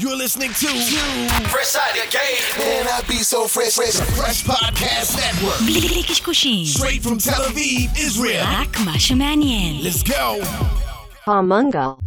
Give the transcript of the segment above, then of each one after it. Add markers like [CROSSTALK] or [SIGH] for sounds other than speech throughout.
You're listening to Fresh Out of Game. Man, I be so fresh, fresh, fresh podcast network. Straight from Tel Aviv, Israel. Let's go. Hamungal.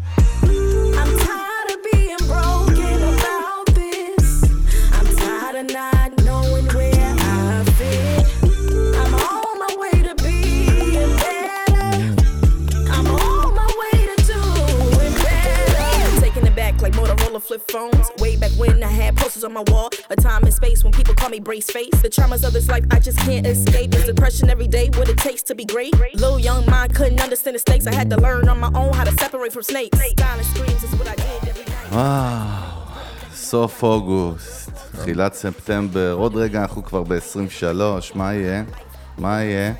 flip phones. Way back when I had posters on my wall. A time and space when people call me brace face. The traumas of this life I just can't escape. It's depression every day. What it takes to be great. Little young mind couldn't understand the stakes. I had to learn on my own how to separate from snakes. Silent screams is what I did every night. וואו, סוף אוגוסט, תחילת ספטמבר, עוד רגע אנחנו כבר ב-23, מה יהיה? מה יהיה?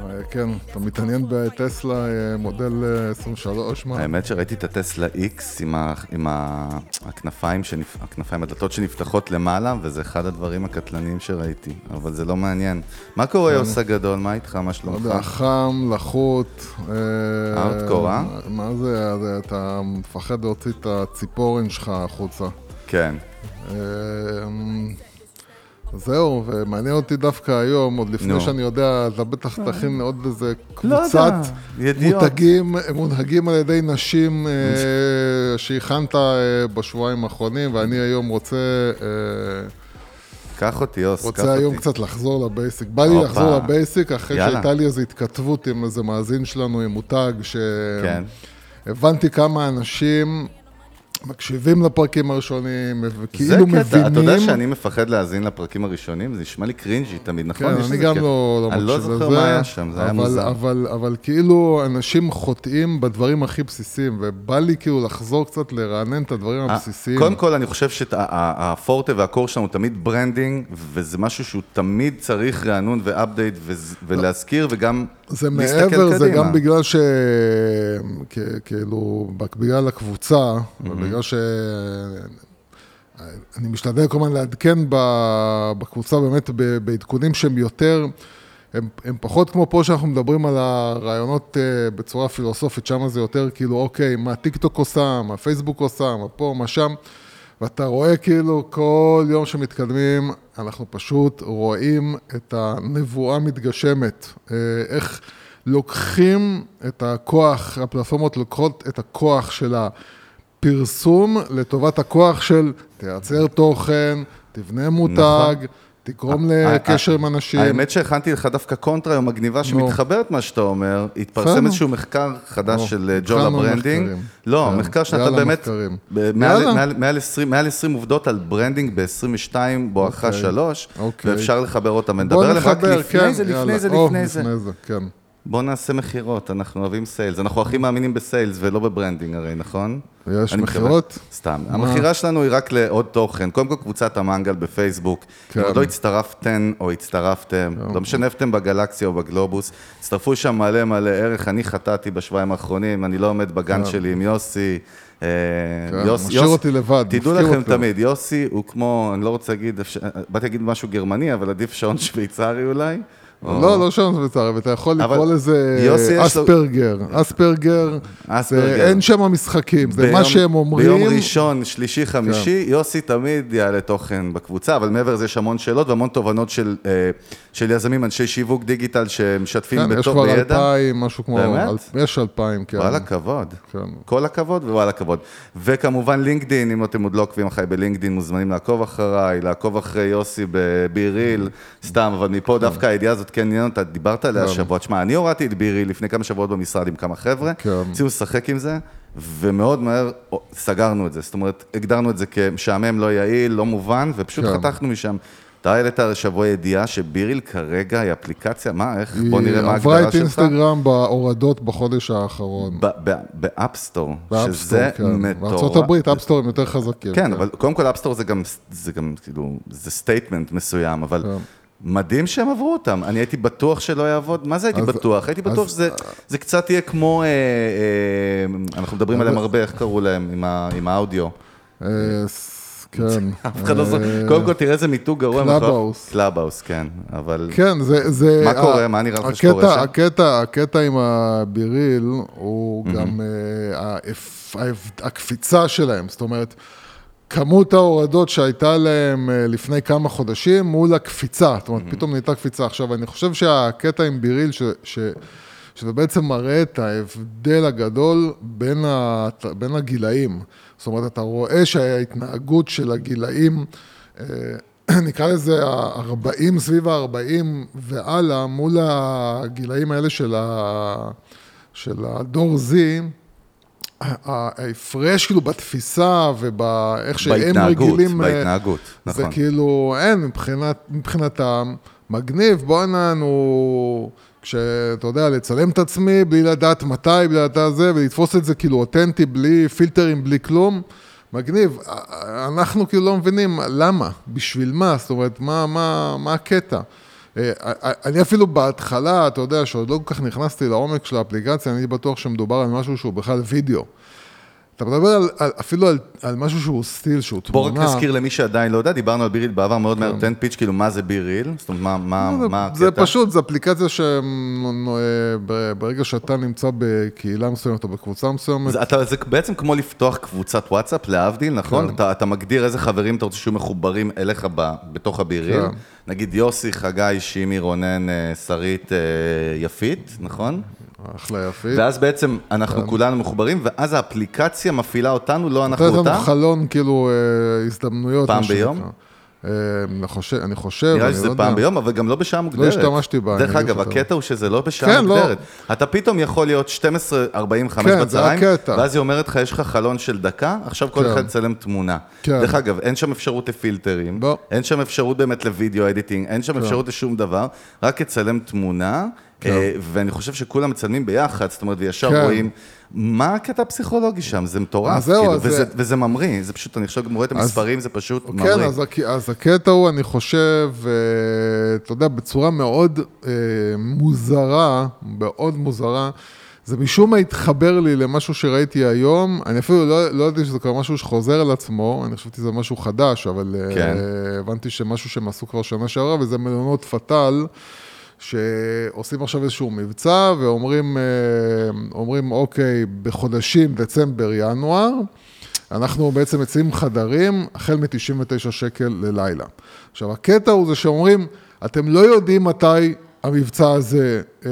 אה, כן, אתה מתעניין בטסלה אה, מודל אה, 23, מה? האמת שראיתי את הטסלה X עם, ה, עם ה, הכנפיים, שנפ, הכנפיים, הדלתות שנפתחות למעלה, וזה אחד הדברים הקטלניים שראיתי, אבל זה לא מעניין. מה קורה, יוס הגדול? מה איתך? מה לא שלומך? יודע, חם, לחות. אה, הארדקור, אה? מה זה, זה, אתה מפחד להוציא את הציפורן שלך החוצה. כן. אה, זהו, ומעניין אותי דווקא היום, עוד לפני נו. שאני יודע, אתה בטח תכין עוד איזה לא קבוצת ידיעות. מותגים, מונהגים על ידי נשים אה, שהכנת אה, בשבועיים האחרונים, ואני היום רוצה... אה, קח אותי, יוס, קח רוצה היום אותי. קצת לחזור לבייסיק. בא לי. לחזור לבייסיק, אחרי יאללה. שהייתה לי איזו התכתבות עם איזה מאזין שלנו, עם מותג, כן. שהבנתי כמה אנשים מקשיבים לפרקים הראשונים, זה וכאילו קטע, אתה יודע מבינים... שאני מפחד להאזין לפרקים הראשונים? זה נשמע לי קרינג'י תמיד, נכון? כן, אני לזה גם קטע. לא, לא אני לא מקשיב זוכר לזה, מה היה שם, זה היה מוזר. אבל, כאילו אנשים חוטאים בדברים הכי בסיסיים, ובא לי כאילו לחזור קצת לרענן את הדברים הבסיסיים. קודם כל, אני חושב שהפורטה וה core שלנו תמיד branding, וזה משהו שהוא תמיד צריך רענון ו update ולהזכיר, וגם זה מעבר, זה. גם בגלל ש... כאילו, בגלל הקבוצה, ובגלל ש... אני משתדל כל הזמן לעדכן בקבוצה באמת בעדכונים שהם יותר, הם, הם פחות כמו פה שאנחנו מדברים על הרעיונות אה, בצורה פילוסופית, שם זה יותר כאילו, אוקיי, מה טיק טוק עושה, מה פייסבוק עושה, מה פה, מה שם, ואתה רואה כאילו כל יום שמתקדמים, אנחנו פשוט רואים את הנבואה מתגשמת, אה, איך לוקחים את הכוח, הפלטפורמות לוקחות את הכוח של הפרסום לטובת הכוח של תייצר תוכן, תבנה מותג, תגרום לקשר עם אנשים. נכון. האמת שהכנתי לך דווקא קונטרה היום מגניבה שמתחברת מה שאתה אומר, התפרסם. איזשהו מחקר חדש של אה, ג'ולה התחלנו branding. לא, כן. מחקר שנתן יאללה, באמת מעל- יאללה. מעל- מעל 20 מעל 20 עובדות על branding ב-22 בואכה אוקיי. 3, אוקיי. ואפשר לחבר אותם. נדבר עליהם רק נחבר, לפני כן, זה, לפני. זה, לפני זה. כן. בוא נעשה מכירות, אנחנו אוהבים sales. אנחנו הכי מאמינים ב sales ולא ב branding הרי, נכון? יש אני מקווה. מכירות? סתם. המכירה שלנו היא רק לעוד תוכן. קודם כל קבוצת המנגל בפייסבוק. כן. אם עוד לא הצטרפתן או הצטרפתם, לא משנה איפה אתם בגלקסיה או בגלובוס, הצטרפו שם מלא מלא ערך. אני חטאתי בשבועיים האחרונים, אני לא עומד בגן שלי עם יוסי. אה, כן, יוס- משאיר יוס- אותי לבד, תדעו לכם אותי. תמיד, יוסי הוא כמו, אני לא רוצה להגיד, באתי להגיד משהו גרמני, אבל עדיף שעון שוויצרי אולי. לא, לא שעון שוויצרי, ואתה יכול לקרוא לזה יש אספרגר. אספרגר. זה- אין שם משחקים, זה מה שהם אומרים. ביום ראשון, שלישי, חמישי, יוסי תמיד יעלה תוכן בקבוצה, אבל מעבר לזה יש המון שאלות והמון תובנות של, אה, יזמים, אנשי שיווק דיגיטל שמשתפים כן, יש בתוך כבר בידע. אלפיים, משהו כמו... באמת? יש אלפיים, כן. וואלה כבוד. כן. כל הכבוד ווואלה הכבוד. וכמובן לינקדין, אם אתם עוד לא עוקבים אחריי בלינקדין, מוזמנים לעקוב אחריי, לעקוב אחרי יוסי בביריל, סתם, אבל מפה דווקא הידיעה הזאת כן עניין אותה, דיברת עליה השבוע. תשמע, אני הורדתי את ביריל לפני כמה שבועות במשרד עם כמה חבר'ה, כן. רצינו לשחק עם זה, ומאוד מהר סגרנו את זה. זאת אומרת, הגדרנו את זה כמשעמם, לא יעיל, לא מובן, ופשוט כן. חתכנו משם. אתה העלית השבוע ידיעה ש BeReal כרגע היא אפליקציה, מה, איך? בוא היא נראה מה עברה ההגדרה את שלך. אינסטגרם בהורדות בחודש האחרון. ב App Store, שזה כן. מטורף. בארצות הברית App Store הם יותר חזקים. כן, אבל קודם כל App Store זה גם, זה גם, כאילו, זה statement מסוים, אבל כן. מדהים שהם עברו אותם. אני הייתי בטוח שלא יעבוד, מה זה הייתי אז- בטוח? הייתי בטוח אז- שזה זה קצת יהיה כמו, אה, אה, אנחנו מדברים עליהם הרבה, איך קראו להם, עם ה- עם האודיו. אה, כן. [LAUGHS] אף אחד לא זוכר, אה, קודם כל תראה איזה מיתוג גרוע. Clubhouse. Clubhouse, כן, אבל... כן, זה... זה מה קורה? מה נראה לך שקורה שם? הקטע, הקטע עם ה BeReal הוא. גם אה, הקפיצה שלהם, זאת אומרת, כמות ההורדות שהייתה להם אה, לפני כמה חודשים מול הקפיצה, זאת אומרת, פתאום נהייתה קפיצה. עכשיו, אני חושב שהקטע עם BeReal, ש, ש, שזה בעצם מראה את ההבדל הגדול בין, ה, בין הגילאים. זאת אומרת, אתה רואה שההתנהגות של הגילאים, אה, [CLEARS THROAT] נקרא לזה ה-40, סביב ה-40 והלאה, מול הגילאים האלה של, ה, של הדור Z, ההפרש כאילו בתפיסה ובאיך שהם בהתנהגות, רגילים, אה, בהתנהגות, זה נכון. כאילו, אין, מבחינת, מבחינתם, מגניב, בואנה, נו, כשאתה יודע, לצלם את עצמי בלי לדעת מתי, בלי לדעת זה, ולתפוס את זה כאילו אותנטי, בלי פילטרים, בלי כלום, מגניב. אנחנו כאילו לא מבינים למה, בשביל מה, זאת אומרת, מה, מה, מה הקטע? אה, אני אפילו בהתחלה, אתה יודע, שעוד לא כל כך נכנסתי לעומק של האפליקציה, אני בטוח שמדובר על משהו שהוא בכלל וידאו. אתה מדבר על, על, אפילו על, על משהו שהוא סטיל, שהוא בוא תמונה. רק נזכיר למי שעדיין לא יודע, דיברנו על ביריל בעבר מאוד מהר, תן פיץ', כאילו מה זה ביריל? זאת אומרת, מה- מה זה- מה הקטע? זה פשוט, זו אפליקציה שברגע שאתה נמצא בקהילה מסוימת או בקבוצה מסוימת, זה, אתה, זה בעצם כמו לפתוח קבוצת וואטסאפ, להבדיל, נכון? כן. אתה, אתה מגדיר איזה חברים אתה רוצה שיהיו מחוברים אליך ב, בתוך הביריל. כן. נגיד יוסי, חגי, שימי, רונן, אה, שרית, אה, יפית, נכון? אחלה יפית. ואז בעצם אנחנו כולנו מחוברים, ואז האפליקציה מפעילה אותנו, לא אנחנו נותנת לנו אותה. חלון, כאילו, אה, הזדמנויות. פעם. ביום? אה, אני חושב, אני חושב, נראה לי שזה לא פעם. ביום, אבל גם לא בשעה מוגדרת. השתמשתי בה, דרך אגב. הקטע הוא שזה לא בשעה כן, לא. מוגדרת. אתה פתאום יכול להיות 12:45 כן, בצהריים. ואז היא אומרת לך, יש לך חלון של דקה, עכשיו כל כן. אחד יצלם תמונה. דרך אגב, אין שם אפשרות לפילטרים, לא. אין שם אפשרות באמת לוידאו אדיטינג, אין שם אפשרות לשום דבר, רק יצלם תמונה. אה, ואני חושב שכולם מצלמים ביחד, זאת אומרת, וישר כן. רואים מה הקטע הפסיכולוגי שם, זה מטורף, אז זהו, כאילו, אז וזה- זה- וזה ממריא, זה פשוט, אני גם רואה את המספרים, זה פשוט ממריא. כן, אז, אז הקטע הוא, אני חושב, אה, אתה יודע, בצורה מאוד אה, מוזרה, מאוד מוזרה, זה משום מה התחבר לי למשהו שראיתי היום, אני אפילו לא, לא ידעתי שזה כבר משהו שחוזר על עצמו, אני חשבתי שזה משהו חדש, אבל אה, כן. הבנתי שמשהו שהם עשו כבר שנה שעברה, וזה מלונות פטל. שעושים עכשיו איזשהו מבצע ואומרים, אה, אומרים, אוקיי, בחודשים דצמבר, ינואר, אנחנו בעצם מציעים חדרים החל מ-99 שקל ללילה. עכשיו, הקטע הוא זה שאומרים, אתם לא יודעים מתי המבצע הזה אה,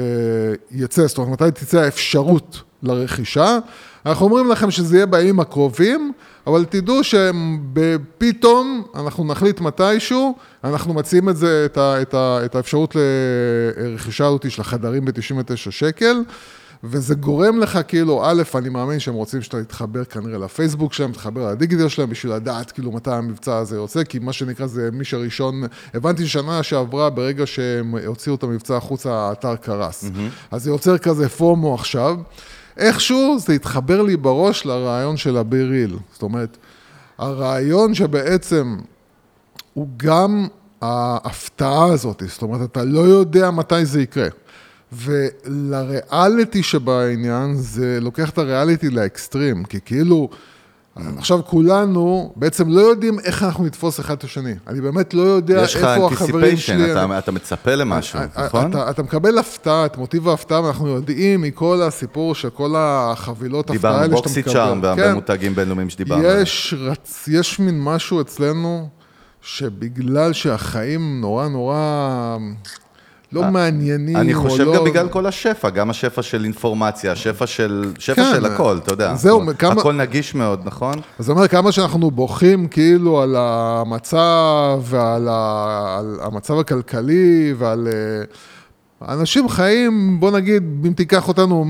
יצא, זאת אומרת, מתי תצא האפשרות לרכישה. אנחנו אומרים לכם שזה יהיה בימים הקרובים, אבל תדעו שפתאום אנחנו נחליט מתישהו, אנחנו מציעים את זה, את, ה, את, ה, את האפשרות לרכישה הזאת של החדרים ב-99 שקל. וזה גורם לך כאילו, א', אני מאמין שהם רוצים שאתה תתחבר כנראה לפייסבוק שלהם, תתחבר לדיגיטל שלהם בשביל לדעת כאילו מתי המבצע הזה יוצא, כי מה שנקרא זה מי שראשון, הבנתי שנה שעברה ברגע שהם הוציאו את המבצע החוצה, האתר קרס. אז זה יוצר כזה פומו עכשיו. איכשהו זה התחבר לי בראש לרעיון של הביריל. זאת אומרת, הרעיון שבעצם הוא גם ההפתעה הזאת, זאת אומרת, אתה לא יודע מתי זה יקרה. ולריאליטי שבעניין, זה לוקח את הריאליטי לאקסטרים, כי כאילו, עכשיו כולנו בעצם לא יודעים איך אנחנו נתפוס אחד את השני. אני באמת לא יודע יש לך איפה החברים שלי. anticipation, אתה- אתה מצפה למשהו, אתה- נכון? אתה, אתה מקבל הפתעה, את מוטיב ההפתעה, ואנחנו יודעים מכל הסיפור של כל החבילות הפתעה דיברנו האלה שאתה בוקסי מקבל. צ'ארם והרבה כן. מותגים בינלאומיים שדיברנו עליהם. יש, רצ... יש מין משהו אצלנו, שבגלל שהחיים נורא נורא לא מעניינים, אני חושב לא... גם בגלל כל השפע, גם השפע של אינפורמציה, השפע של, שפע כן. של הכל, אתה יודע. זהו, כמה- הכל נגיש מאוד, נכון? אז זאת אומרת, כמה שאנחנו בוכים כאילו על המצב ועל המצב הכלכלי ועל... אנשים חיים, בוא נגיד, אם תיקח אותנו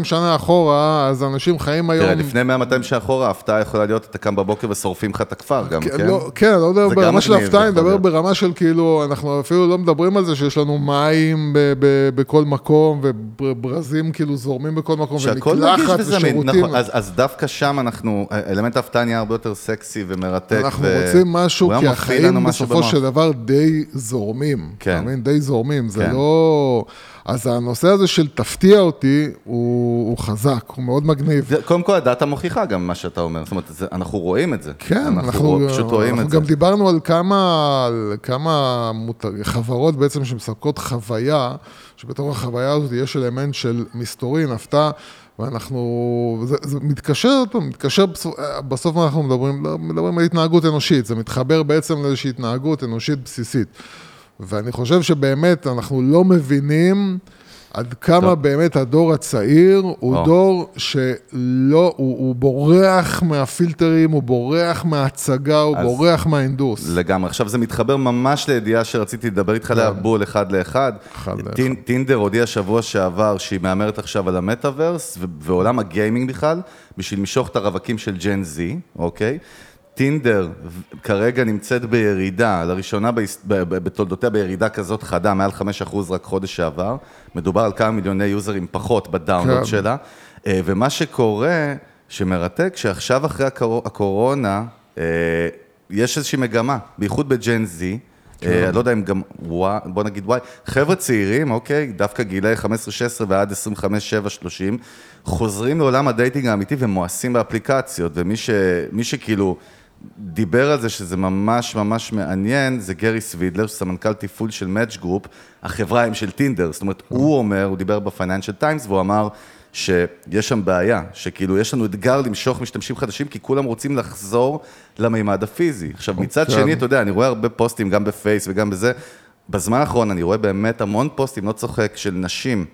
100-200 שנה אחורה, אז אנשים חיים היום... תראה, לפני 100-200 שנה אחורה, ההפתעה יכולה להיות, אתה קם בבוקר ושורפים לך את הכפר גם, כן, כן? לא, כן, לא גם ברמה של מגניב, הפתעה, אני מדבר. ברמה של כאילו, אנחנו אפילו לא מדברים על זה שיש לנו מים ב- ב- בכל מקום, וברזים כאילו זורמים בכל מקום, ומקלחת ושירותים. נכון, אז, אז דווקא שם אנחנו, אלמנט ההפתעה נהיה הרבה יותר סקסי ומרתק. אנחנו ו- רוצים משהו, כי החיים בסופו. של דבר די זורמים. כן. אתה מבין? די זורמים, זה כן. לא... אז הנושא הזה של תפתיע אותי, הוא, הוא חזק, הוא מאוד מגניב. זה- קודם כל, הדאטה מוכיחה גם מה שאתה אומר, זאת אומרת, זה, אנחנו רואים את זה. כן, אנחנו, אנחנו, פשוט רואים אנחנו את זה. גם דיברנו על כמה, על כמה מותג, חברות בעצם שמספקות חוויה, שבתוך החוויה הזאת יש אלמנט של מסתורין, הפתעה, ואנחנו, זה, זה מתקשר, מתקשר, בסוף, בסוף אנחנו מדברים, מדברים על התנהגות אנושית, זה מתחבר בעצם לאיזושהי התנהגות אנושית בסיסית. ואני חושב שבאמת אנחנו לא מבינים עד כמה טוב. באמת הדור הצעיר הוא או. דור שלא, הוא, הוא בורח מהפילטרים, הוא בורח מההצגה, הוא בורח מהאינדוס. לגמרי. עכשיו, זה מתחבר ממש לידיעה שרציתי לדבר איתך עליה, בול אחד לאחד. אחד לאחד. טין- טינדר הודיע שבוע שעבר שהיא מהמרת עכשיו על המטאוורס, ועולם הגיימינג בכלל, בשביל למשוך את הרווקים של ג'ן זי, אוקיי? טינדר כרגע נמצאת בירידה, לראשונה בתולדותיה בירידה כזאת חדה, מעל 5% רק חודש שעבר. מדובר על כמה מיליוני יוזרים פחות בדאונלוד כן. שלה. אה, ומה שקורה, שמרתק, שעכשיו אחרי הקור- הקורונה, אה, יש איזושהי מגמה, בייחוד בג'ן זי, אה, אני לא יודע אם גם בוא נגיד וואי, חבר'ה צעירים, אוקיי, דווקא גילאי 15-16 ועד 25-7-30, חוזרים לעולם ה dating האמיתי ומואסים באפליקציות, ומי ש, שכאילו דיבר על זה שזה ממש ממש מעניין, זה גרי סווידלר, סמנכ"ל תפעול של Match Group, החברה הם של Tinder, זאת אומרת, הוא אומר, הוא דיבר ב Financial Times, והוא אמר שיש שם בעיה, שכאילו יש לנו אתגר למשוך משתמשים חדשים, כי כולם רוצים לחזור למימד הפיזי. עכשיו, מצד כן. שני, אתה יודע, אני רואה הרבה פוסטים, גם בפייס וגם בזה, בזמן האחרון אני רואה באמת המון פוסטים, לא צוחק, של נשים.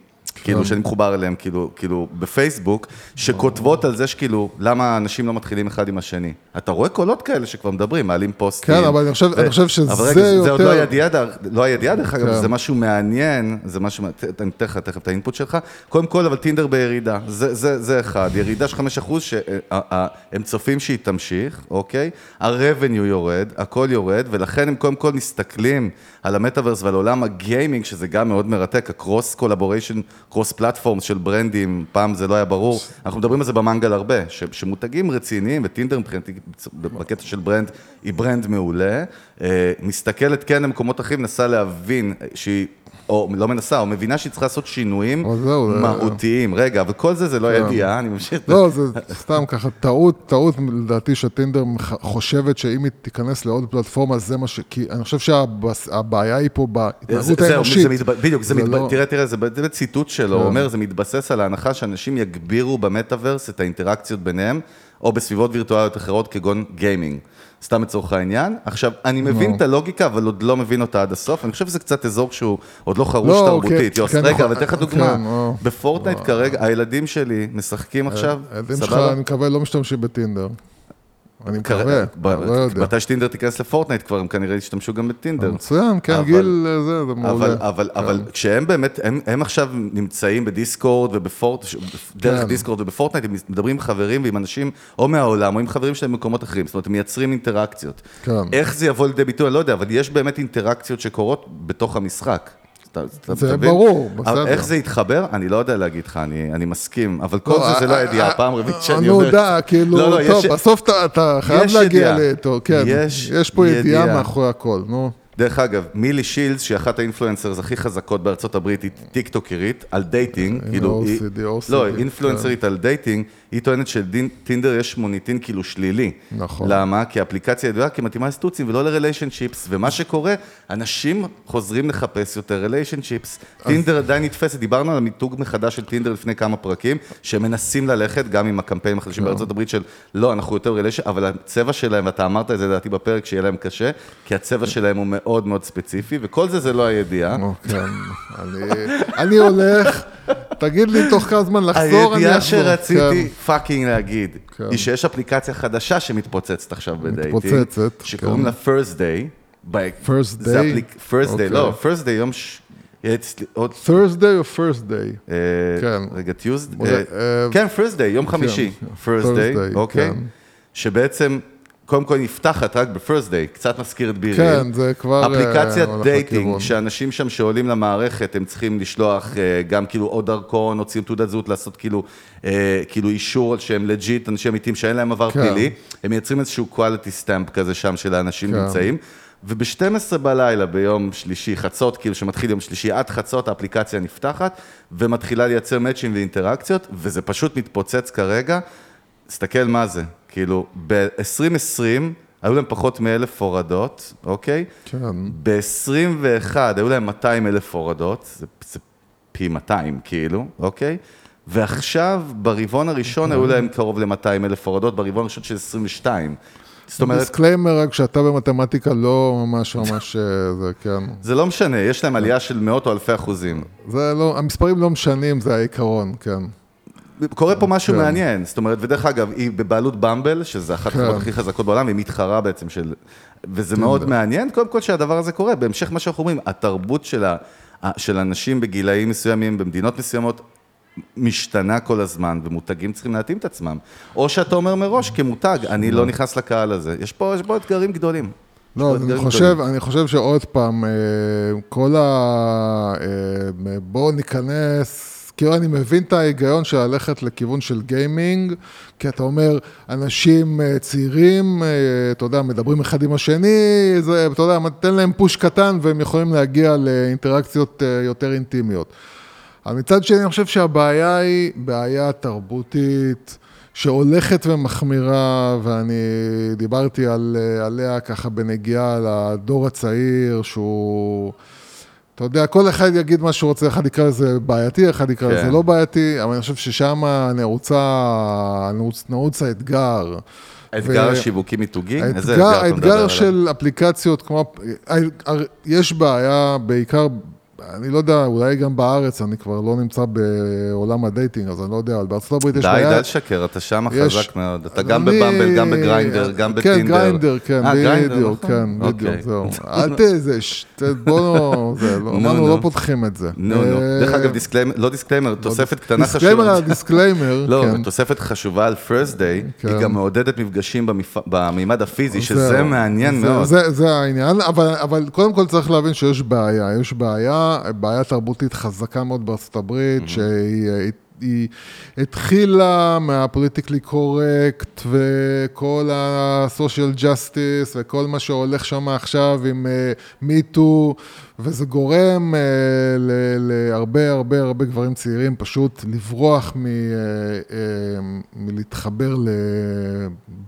כאילו, שאני מחובר אליהם, כאילו, כאילו, בפייסבוק, שכותבות על זה שכאילו, למה אנשים לא מתחילים אחד עם השני. אתה רואה קולות כאלה שכבר מדברים, מעלים פוסטים. כן, אבל אני חושב- אני חושב שזה אבל רגע, זה, זה עוד יותר- לא הידיעה, לא הידיעה, דרך אגב, כן. זה משהו מעניין, זה משהו, אני אתן לך תכף את האינפוט שלך. קודם כל, אבל טינדר בירידה, זה, זה, זה אחד, ירידה של 5 אחוז, שהם צופים שהיא תמשיך, אוקיי? ה-revenue יורד, הכל יורד, ולכן הם קודם כל מסתכלים על המטאוורס ועל עולם הגיימינג, שזה גם מאוד מרתק, ה cross collaboration, cross platform של ברנדים, פעם זה לא היה ברור, אנחנו מדברים על זה במנגל הרבה, ש- שמותגים רציניים, ו Tinder מבחינתי, בקטע של brand, היא brand מעולה, אה, מסתכלת כן למקומות אחרים, מנסה להבין שהיא... או לא מנסה, או מבינה שהיא צריכה לעשות שינויים מהותיים. רגע, אבל כל זה זה לא ידיעה, אני ממשיך. לא, זה סתם ככה, טעות, טעות לדעתי ש Tinder חושבת שאם היא תיכנס לעוד פלטפורמה, זה מה ש... כי אני חושב שהבעיה היא פה בהתנהגות האנושית. בדיוק, לא- תראה, תראה, זה ב- זה ציטוט שלו, הוא כן. אומר, זה מתבסס על ההנחה שאנשים יגבירו במטאוורס את האינטראקציות ביניהם, או בסביבות וירטואליות אחרות כגון גיימינג. סתם לצורך העניין. עכשיו, אני מבין. את הלוגיקה, אבל עוד לא מבין אותה עד הסוף. אני חושב שזה קצת אזור שהוא עוד לא חרוש לא, תרבותית. כן, יוס, כן, רגע, נכון, אבל אתן לך דוגמה. כן. בפורטנייט כרגע, הילדים שלי משחקים עכשיו, הילדים שלך, סבבה? אני מקווה, לא משתמשים בטינדר. אני מקווה, לא יודע. מתי שטינדר תיכנס לפורטנייט כבר, הם כנראה ישתמשו גם בטינדר. מצוין, כן, גיל אה, זה, זה מעולה. אבל, כן. כשהם באמת, הם, עכשיו נמצאים בדיסקורד ובפורט, ש- דרך כן. דיסקורד ובפורטנייט, הם מדברים עם חברים ועם אנשים או מהעולם או עם חברים שלהם במקומות אחרים, זאת אומרת, הם מייצרים אינטראקציות. כן. איך זה יבוא לידי ביטוי, אני לא יודע, אבל יש באמת אינטראקציות שקורות בתוך המשחק. אתה- אתה זה מבין? ברור, בסדר. איך זה יתחבר? אני לא יודע להגיד לך, אני, אני מסכים, אבל כל לא, זה זה לא אה, הידיעה, אה, פעם רביעית שאני נו, אומר. די, כאילו, לא, לא, טוב, יש- בסוף אתה- אתה חייב להגיע ידיעה. לאיתו, כן. יש יש פה ידיעה ידיעה. מאחורי הכל, נו. דרך אגב, מילי שילדס, שהיא אחת ה influencers הכי חזקות בארצות הברית, היא טיקטוקרית, על dating, כאילו, היא, OCD, OCD, לא, היא אינפלואנסרית על dating, היא טוענת שלטינדר יש מוניטין כאילו שלילי. נכון. למה? כי האפליקציה ידועה כמתאימה לסטוצים ולא ל relationships, ומה שקורה, אנשים חוזרים לחפש יותר relationships. טינדר עדיין נתפסת, דיברנו על המיתוג מחדש של טינדר לפני כמה פרקים, שמנסים ללכת, גם עם הקמפיינים החדשים בארצות הברית של לא, אנחנו יותר relation, אבל הצבע שלהם, ואתה אמרת את זה לדעתי בפרק, שיהיה להם קשה, כי הצבע שלהם הוא מאוד מאוד ספציפי, וכל זה זה לא הידיעה. כן. אני- אני הולך, תגיד לי תוך כמה זמן לחזור, אני אחזור. הידיעה שרציתי כן. fucking להגיד, כן. היא שיש אפליקציה חדשה שמתפוצצת עכשיו ב dating. מתפוצצת, שקוראים כן. לה Thursday. First Day? אפליק- First Day, אוקיי. לא, Thursday, יום ש... עוד... Thursday או first day? אה, כן. רגע, אולי, אה, אה, כן, Thursday, יום חמישי, Thursday, אוקיי? כן. שבעצם, קודם כל נפתחת רק ב-Thursday, קצת מזכיר את BeReal. כן, זה כבר, אה, אפליקציית הולך dating. שאנשים שם שעולים למערכת, הם צריכים לשלוח אה, גם כאילו או דרכון, או תעודת זהות, לעשות כאילו, אה, כאילו אישור שהם legit, אנשים אמיתיים שאין להם עבר כן. פלילי. הם מייצרים איזשהו quality stamp כזה שם של האנשים כן. נמצאים. וב-12 בלילה ביום שלישי, חצות, כאילו שמתחיל יום שלישי, עד חצות האפליקציה נפתחת, ומתחילה לייצר מאצ'ים ואינטראקציות, וזה פשוט מתפוצץ כרגע. תסתכל מה זה, כאילו, ב-2020 היו להם פחות מאלף הורדות, אוקיי? כן. ב-21 היו להם 200 אלף הורדות, זה, זה פי 200 כאילו, אוקיי? ועכשיו, ברבעון הראשון היו להם קרוב ל-200 אלף הורדות, ברבעון הראשון של 22. זאת אומרת, disclaimer, רק שאתה במתמטיקה לא ממש ממש, אה, זה כן. זה לא משנה, יש להם עלייה של מאות או אלפי אחוזים. זה לא, המספרים לא משנים, זה העיקרון, כן. קורה פה משהו כן. מעניין, זאת אומרת, ודרך אגב, היא בבעלות במבל, שזה אחת כן. הכי חזקות בעולם, והיא מתחרה בעצם של... וזה מאוד מעניין, קודם כל שהדבר הזה קורה, בהמשך מה שאנחנו אומרים, התרבות של, ה... של אנשים בגילאים מסוימים, במדינות מסוימות, משתנה כל הזמן, ומותגים צריכים להתאים את עצמם. או שאתה אומר מראש, כמותג, אני לא נכנס לקהל הזה. יש פה, יש פה אתגרים גדולים. לא, אני חושב. אני חושב שעוד פעם, אה, כל ה... אה, בואו ניכנס, כאילו אני מבין את ההיגיון של ללכת לכיוון של גיימינג, כי אתה אומר, אנשים אה, צעירים, אה, אתה יודע, מדברים אחד עם השני, זה, אתה יודע, תן להם פוש קטן והם יכולים להגיע לאינטראקציות אה, יותר אינטימיות. אבל מצד שני, אני חושב שהבעיה היא בעיה תרבותית שהולכת ומחמירה, ואני דיברתי על, עליה ככה בנגיעה לדור הצעיר, שהוא... אתה יודע, כל אחד יגיד מה שהוא רוצה, אחד יקרא לזה בעייתי, אחד יקרא לזה כן. לא בעייתי, אבל אני חושב ששם נעוצה, נעוץ, נעוץ האתגר. האתגר ו- השיווקי מיתוגי? איזה האתגר, אתגר אתה מדבר האתגר עליו? של אפליקציות כמו, יש בעיה בעיקר, אני לא יודע, אולי גם בארץ, אני כבר לא נמצא בעולם ה dating, אז אני לא יודע, אבל בארצות הברית יש די, בעיה. די לשקר, אתה שם יש- חזק מאוד. אתה גם אני- בבמבל, גם בגריינדר, גם כן, בטינדר. גריינדר, כן, אה, בדיוק, נכון. כן, בדיוק, אוקיי. זהו. [LAUGHS] אל ת... בוא לא, זה, לא, נו, אמרנו, נו. לא פותחים את זה. נו, נו. אה, דרך אגב, disclaimer, לא disclaimer, תוספת קטנה חשובה. disclaimer על ה disclaimer, לא, כן. תוספת חשובה על Thursday, היא כן. גם מעודדת מפגשים במימד הפיזי, שזה. מעניין מאוד. זה, העניין, אבל קודם כל צריך להבין שיש בעיה. יש בעיה, בעיה תרבותית חזקה מאוד בארצות הברית, שהיא... היא, היא התחילה מהפוליטיקלי קורקט וכל ה-social justice וכל מה שהולך שם עכשיו עם מיטו, וזה גורם uh, להרבה הרבה הרבה גברים צעירים פשוט לברוח מ, uh, uh, מלהתחבר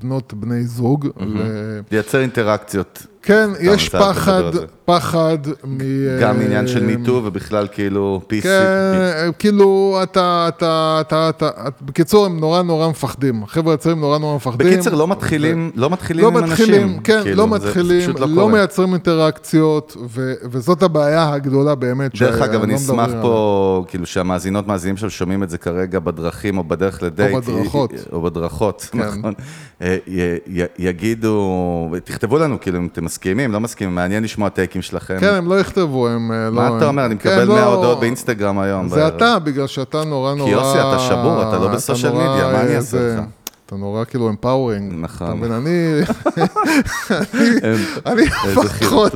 לבנות בני זוג. ל- לייצר אינטראקציות. כן, יש פחד. פחד מ... גם עניין של אה, מיטו ובכלל כאילו PC. כן, כאילו, אתה, אתה, אתה, אתה, בקיצור, הם נורא נורא מפחדים. החבר'ה הצעירים נורא נורא מפחדים. בקיצר, לא מתחילים, לא מתחילים לא עם אנשים. מתחילים, כן, כאילו, לא זה מתחילים, פשוט לא, קורה. מייצרים אינטראקציות, וזאת הבעיה הגדולה באמת. דרך אגב, לא אני אשמח פה, כאילו שהמאזינות, מאזינים שם שומעים את זה כרגע בדרכים או בדרך לדייט. בדרכות. או בדרכות, כן. נכון. אה, יגידו, תכתבו לנו, כאילו, אם אתם מסכימים, לא מסכימים, מעניין לשמוע טייקים שלכם. עליהם. כן, הם לא יכתבו, הם אה, לא... מה אתה אומר? אני כן, מקבל לא- 100 הודעות באינסטגרם היום. זה. אתה, בגלל שאתה נורא נורא... יוסי, אתה שבור, אתה לא בסושיאל מדיה, מה אני אעשה לך? אתה נורא כאילו אמפאורינג. נכון. אתה מבין, אני... אני פחות.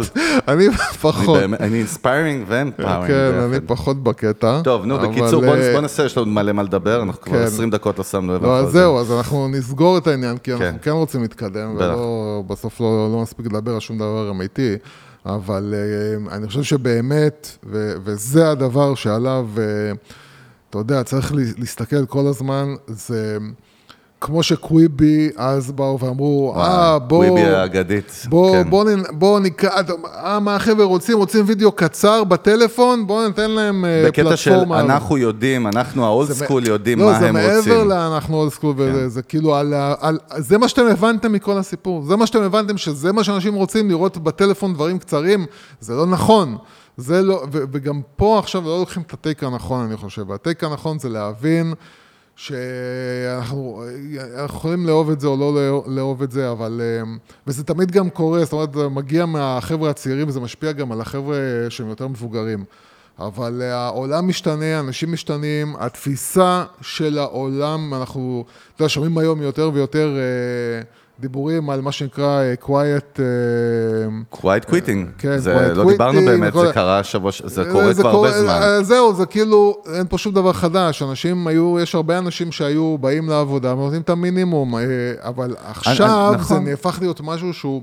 אני פחות. אני inspiring ו empowering. כן, אני פחות בקטע. טוב, נו, בקיצור, בוא אה, בוא נעשה, יש לנו מלא מה לדבר, אנחנו כבר כן. 20 דקות לא שמנו לב. לא, זהו, אז אנחנו נסגור את העניין, כי כן. אנחנו כן רוצים להתקדם, בטח. ולא, בסוף לא לא מספיק לדבר על שום דבר אמיתי, אבל אה, אני חושב שבאמת, ו- וזה הדבר שעליו, אה, אתה יודע, צריך לה- להסתכל כל הזמן, זה כמו שקוויבי אז באו ואמרו, אה, בואו... וויבי האגדית. בוא, כן. בוא, בוא נקרא, אה, מה החבר'ה רוצים? רוצים וידאו קצר בטלפון? בואו ניתן להם אה, בקטע של פלטפורמה. אנחנו יודעים, אנחנו ה old זה מ- school יודעים לא, מה הם זה רוצים. מעבר לאנחנו old school, וזה זה כאילו על, על... זה מה שאתם הבנתם מכל הסיפור. זה מה שאתם הבנתם, שזה מה שאנשים רוצים לראות בטלפון דברים קצרים. זה לא נכון. זה לא, וגם פה עכשיו לא לוקחים את ה take הנכון, אני חושב. וה take הנכון זה להבין שאנחנו אנחנו יכולים לאהוב את זה או לא לאהוב- את זה, אבל... אה, וזה תמיד גם קורה, זאת אומרת, זה מגיע מהחבר'ה הצעירים, וזה משפיע גם על החבר'ה שהם יותר מבוגרים. אבל אה, העולם משתנה, אנשים משתנים, התפיסה של העולם, אנחנו, אתה יודע, שומעים היום יותר ויותר אה, דיבורים על מה שנקרא אה, quiet... אה, quiet quitting. כן, זה quiet לא דיברנו quitting באמת, וכל- זה קרה שבוע, ש- זה קורה כבר קורה- הרבה זמן. אה, זהו, זה כאילו, אין פה שום דבר חדש. אנשים היו, יש הרבה אנשים שהיו באים לעבודה ונותנים את המינימום, אה, אבל עכשיו זה נכון. נהפך להיות משהו שהוא...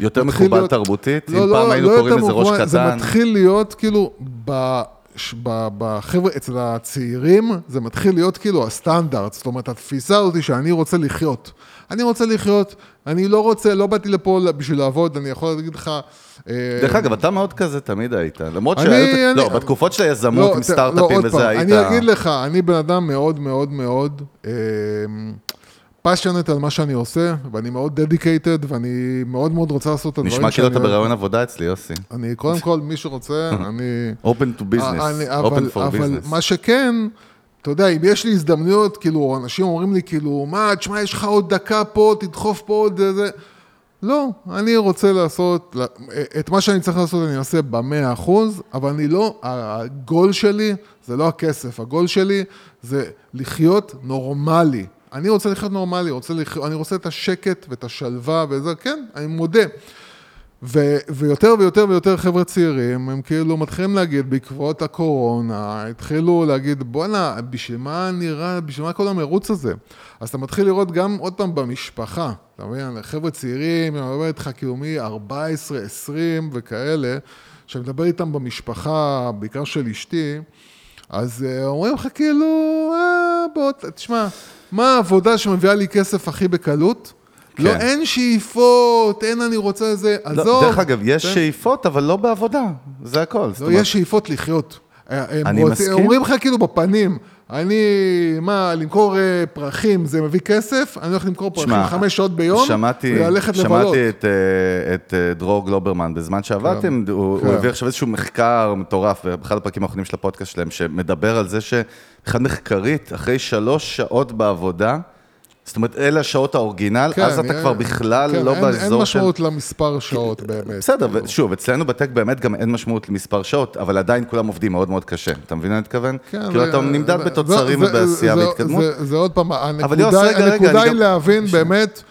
יותר מקובל להיות- תרבותית, לא, אם לא, פעם היינו לא קוראים לזה ראש מובן, זה קטן. מתחיל להיות כאילו ב- בחבר'ה, אצל הצעירים, זה מתחיל להיות כאילו הסטנדרט. זאת אומרת, התפיסה הזאת היא שאני רוצה לחיות. אני רוצה לחיות, אני לא רוצה, לא באתי לפה בשביל לעבוד, אני יכול להגיד לך... אה, דרך אגב, אתה מאוד כזה תמיד היית. למרות שהיו... לא, בתקופות של היזמות לא, עם סטארט-אפים לא, וזה היית... אני אגיד לך, אני בן אדם מאוד מאוד מאוד passionate על מה שאני עושה, ואני מאוד dedicated, ואני מאוד מאוד רוצה לעשות את הדברים נשמע כאילו אתה. ברעיון עבודה אצלי, יוסי. אני, קודם כל, מי שרוצה, [LAUGHS] אני... Open to business. אני- Open אבל, for אבל business. מה שכן, אתה יודע, אם יש לי הזדמנויות, כאילו, אנשים אומרים לי, כאילו, מה, תשמע, יש לך עוד דקה פה, תדחוף פה עוד איזה... לא, אני רוצה לעשות, את מה שאני צריך לעשות אני אעשה במאה אחוז, אבל אני לא, הגול שלי זה לא הכסף, הגול שלי זה לחיות נורמלי. אני רוצה לחיות נורמלי, רוצה לח... אני רוצה את השקט ואת השלווה וזה, כן, אני מודה. ו- ויותר ויותר ויותר חבר'ה צעירים, הם כאילו מתחילים להגיד, בעקבות הקורונה, התחילו להגיד, בואנה, בשביל מה נראה, בשביל מה כל המרוץ הזה? אז אתה מתחיל לראות גם, עוד פעם, במשפחה, אתה מבין, חבר'ה צעירים, אני מדבר איתך כאילו מ-14, 20 וכאלה, שאני מדבר איתם במשפחה, בעיקר של אשתי, אז אה, אומרים לך כאילו, אה, בוא, תשמע, מה העבודה שמביאה לי כסף הכי בקלות? לא, כן. אין שאיפות, אין אני רוצה איזה, לא, עזוב. דרך אגב, יש תן- שאיפות, אבל לא בעבודה. זה הכל. לא, אומרת, יש שאיפות לחיות. אה, הם אני רוצים- מסכים. אומרים לך כאילו בפנים, אני, מה, למכור אה, פרחים זה מביא כסף? אני הולך למכור פרחים שמע, חמש שעות ביום, שמעתי, וללכת לבלות. שמעתי את, אה, את אה, דרור גלוברמן בזמן שעבדתם, הוא, כן. הוא הביא עכשיו איזשהו מחקר מטורף, באחד הפרקים האחרונים של הפודקאסט שלהם, שמדבר על זה שאחד מחקרית, אחרי שלוש שעות בעבודה, זאת אומרת, אלה השעות האורגינל, כן, אז אתה אה, כבר בכלל כן, לא אין- באזור אין של... משמעות למספר שעות באמת. בסדר, כאילו. ושוב, אצלנו בטק באמת גם אין משמעות למספר שעות, אבל עדיין כולם עובדים מאוד מאוד קשה. אתה מבין מה אני מתכוון? כן, כאילו, זה- אתה נמדד זה- בתוצרים זה- ובעשייה זה- והתקדמות. זה- זה עוד פעם, הנקודה הנקודה היא להבין באמת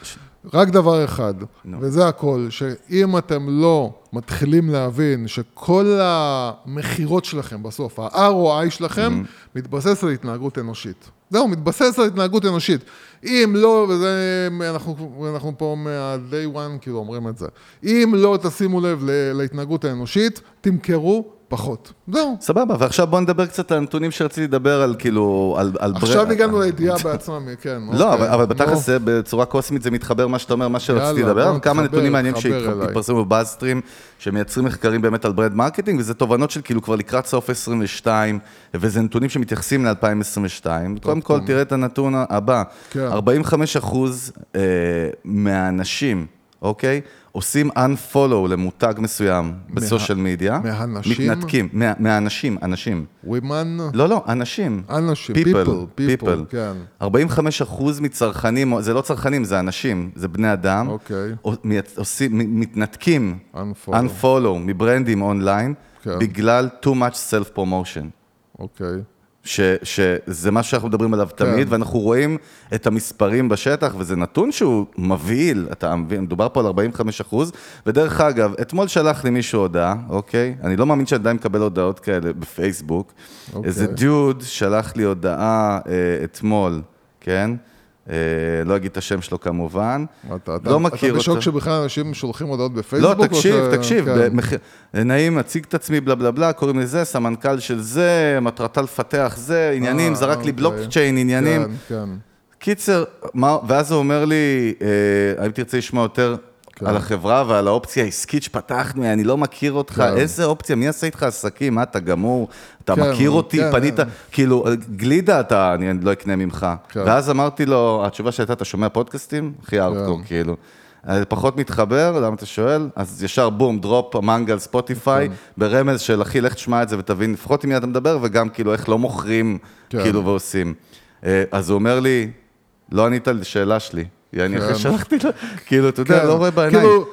רק דבר אחד, וזה הכל, שאם אתם לא מתחילים להבין שכל המכירות שלכם בסוף, ה-ROI שלכם, מתבסס על התנהגות אנושית. זהו, מתבסס על התנהגות אנושית. אם לא, וזה, אנחנו, אנחנו פה מה-day one כאילו אומרים את זה, אם לא תשימו לב להתנהגות האנושית, תמכרו פחות. זהו. סבבה, ועכשיו בוא נדבר קצת על הנתונים שרציתי לדבר על כאילו, על... על עכשיו בר- הגענו לידיעה בעצמם, כן. לא, אבל, אוקיי, אבל נו. בתכלס זה בצורה קוסמית זה מתחבר מה שאתה אומר, מה שרציתי לדבר, אבל כמה נתונים מעניינים. שהתפרסמו בבאזסטרים, שמייצרים מחקרים באמת על brand marketing, וזה תובנות של כאילו כבר לקראת סוף 22, וזה נתונים שמתייחסים ל-2022. קודם כל, תראה את הנתון הבא, כן. 45 אחוז אה, מהאנשים, אוקיי? עושים unfollow למותג מסוים ב social media. מהנשים? מתנתקים, מה- מהאנשים, אנשים. women, לא, לא, אנשים. אנשים, people, people, people, כן. 45 אחוז מצרכנים, זה לא צרכנים, זה אנשים, זה בני אדם. אוקיי. עושים, מתנתקים, Unfollow. unfollow מברנדים אונליין, כן. בגלל too much self-promotion. אוקיי. ש, שזה מה שאנחנו מדברים עליו תמיד, כן. ואנחנו רואים את המספרים בשטח, וזה נתון שהוא מבהיל, אתה מבין, מדובר פה על 45 אחוז, ודרך אגב, אתמול שלח לי מישהו הודעה, אוקיי? אני לא מאמין שאני עדיין מקבל הודעות כאלה בפייסבוק. אוקיי. איזה דוד שלח לי הודעה אה, אתמול, כן? אה, לא אגיד את השם שלו כמובן. אתה, אתה, לא מכיר אתה אותו. בשוק שבכלל אנשים שולחים הודעות בפייסבוק? לא, תקשיב, ש- תקשיב, כן. במח... נעים, אציג את עצמי, בלה בלה בלה, קוראים לזה, סמנכ"ל של זה, מטרתה לפתח זה, עניינים, אה, זרק לי אוקיי. בלוקצ'יין, עניינים. כן, כן. קיצר, מה, ואז הוא אומר לי, אה, האם תרצה לשמוע יותר. על החברה ועל האופציה העסקית שפתחנו, אני לא מכיר אותך, כן. איזה אופציה, מי עשה איתך עסקים, מה, אתה גמור, אתה כן, מכיר אותי, כן, פנית, כן. כאילו, גלידה אתה, אני לא אקנה ממך. כן. ואז אמרתי לו, התשובה שהייתה, אתה שומע פודקאסטים? הכי ארטקור, כאילו. אה, פחות מתחבר, למה אתה שואל? אז ישר בום, דרופ, מנגל, ספוטיפיי, כן. ברמז של אחי, לך תשמע את זה ותבין לפחות עם מי אתה מדבר, וגם כאילו איך לא מוכרים, כן. כאילו, ועושים. אה, אז הוא אומר לי, לא ענית על שאלה שלי. אני אחרי כן. שלחתי לו, [LAUGHS] כאילו, אתה יודע, כן. לא רואה בעיניים. כאילו-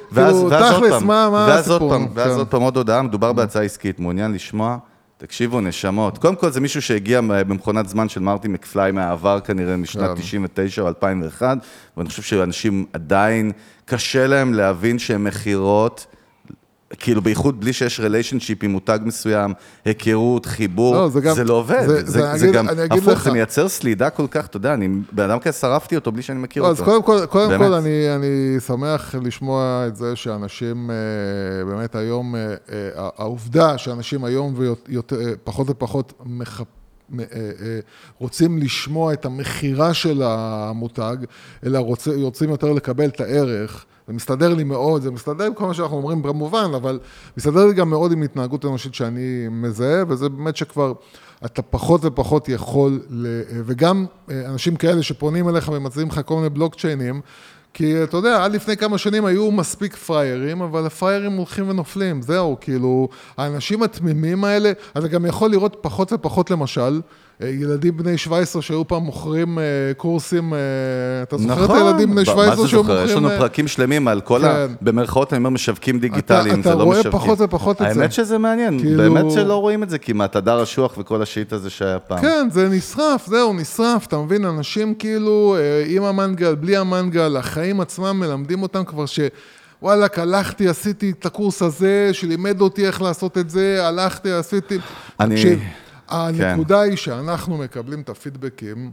תכלס, מה- הסיפור? ואז כן. עוד פעם עוד הודעה, מדובר בהצעה עסקית, מעוניין לשמוע? תקשיבו, נשמות. קודם כל, זה מישהו שהגיע במכונת זמן של מרטי מקפליי מהעבר, כנראה משנת כן. 99 או 2001, ואני חושב שאנשים עדיין, קשה להם להבין שהן מכירות כאילו בייחוד בלי שיש ריליישנשיפ עם מותג מסוים, היכרות, חיבור, לא, זה, זה גם- לא עובד. זה- זה, זה- זה, אני זה אגיד- גם הפוך. זה מייצר סלידה כל כך, אתה יודע, אני בן אדם כזה שרפתי אותו בלי שאני מכיר לא, אותו. אז קודם כל, קודם באמת. כל אני, אני שמח לשמוע את זה שאנשים אה, באמת היום, אה, אה, העובדה שאנשים היום ויותר, פחות ופחות מחפ... רוצים לשמוע את המכירה של המותג, אלא רוצ, רוצים יותר לקבל את הערך. זה מסתדר לי מאוד, זה מסתדר עם כל מה שאנחנו אומרים במובן, אבל מסתדר לי גם מאוד עם התנהגות אנושית שאני מזהה, וזה באמת שכבר אתה פחות ופחות יכול, ל... וגם אה, אנשים כאלה שפונים אליך ומציעים לך כל מיני בלוקצ'יינים, כי אתה יודע, עד לפני כמה שנים היו מספיק פריירים, אבל הפריירים הולכים ונופלים, זהו, כאילו, האנשים התמימים האלה, אתה גם יכול לראות פחות ופחות למשל, ילדים בני 17 שהיו פעם מוכרים אה, קורסים, אה, אתה זוכר את הילדים בני ב- 17 נכון. מה זה שהיו? מוכרים... יש לנו אה, פרקים שלמים על כל ה... כן. במרכאות אני אומר משווקים דיגיטליים, אתה זה לא רואה משווקים. פחות ופחות את זה. האמת שזה מעניין, כאילו- באמת שלא רואים את זה כמעט, הדר אשוח וכל השיט הזה שהיה פעם. כן, זה נשרף, זהו, נשרף, אתה מבין? אנשים כאילו, אה, עם המנגל, בלי המנגל, החיים עצמם מלמדים אותם כבר ש... וואלכ, הלכתי, עשיתי את הקורס הזה, שלימד אותי איך לעשות את זה, הלכתי, עשיתי... אני- תקשיב, הנקודה היא שאנחנו מקבלים את הפידבקים.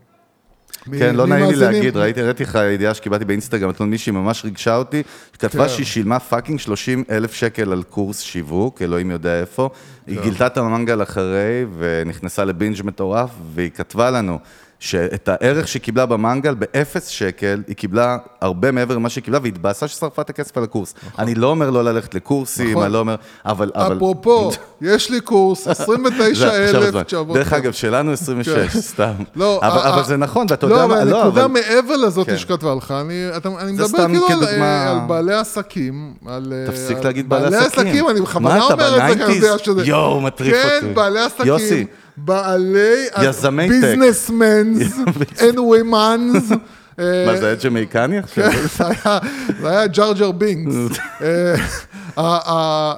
כן, לא נעים לי. להגיד, ראיתי, הראיתי לך ידיעה שקיבלתי באינסטגרם, אתמול מישהי ממש ריגשה אותי, שכתבה כן. שהיא שילמה fucking 30 אלף שקל על קורס שיווק, אלוהים יודע איפה. היא גילתה את המנגל אחרי, ונכנסה לבינג' מטורף, והיא כתבה לנו. שאת הערך שהיא קיבלה במנגל באפס שקל, היא קיבלה הרבה מעבר למה שהיא קיבלה, והתבאסה ששרפה את הכסף על הקורס. אני לא אומר לא ללכת לקורסים, נכון. אני לא אומר, אבל... אבל- אפרופו, יש לי קורס, [LAUGHS] זה עכשיו הזמן. 29,900. דרך אגב, שלנו 26, סתם. לא, אבל ה- אבל ה- זה נכון, ואתה לא, יודע אבל מה, לא, הנקודה אבל... מעבר לזאת כן. שכתבה לך, אני, אתה, אני מדבר כאילו על, כדוגמה. על בעלי עסקים, על... תפסיק להגיד בעלי עסקים. עסקים, אני בכוונה אומר את זה, כי אני יודע? שזה... יואו, מטריף כן, אותי. בעלי עסקים. בעלי... יזמי טק. ביזנסמנס and women's. אה, מה, זה היה ג'מייקני עכשיו? כן, [LAUGHS] זה היה- זה היה ג'רג'ר בינקס. [LAUGHS] אה, אה,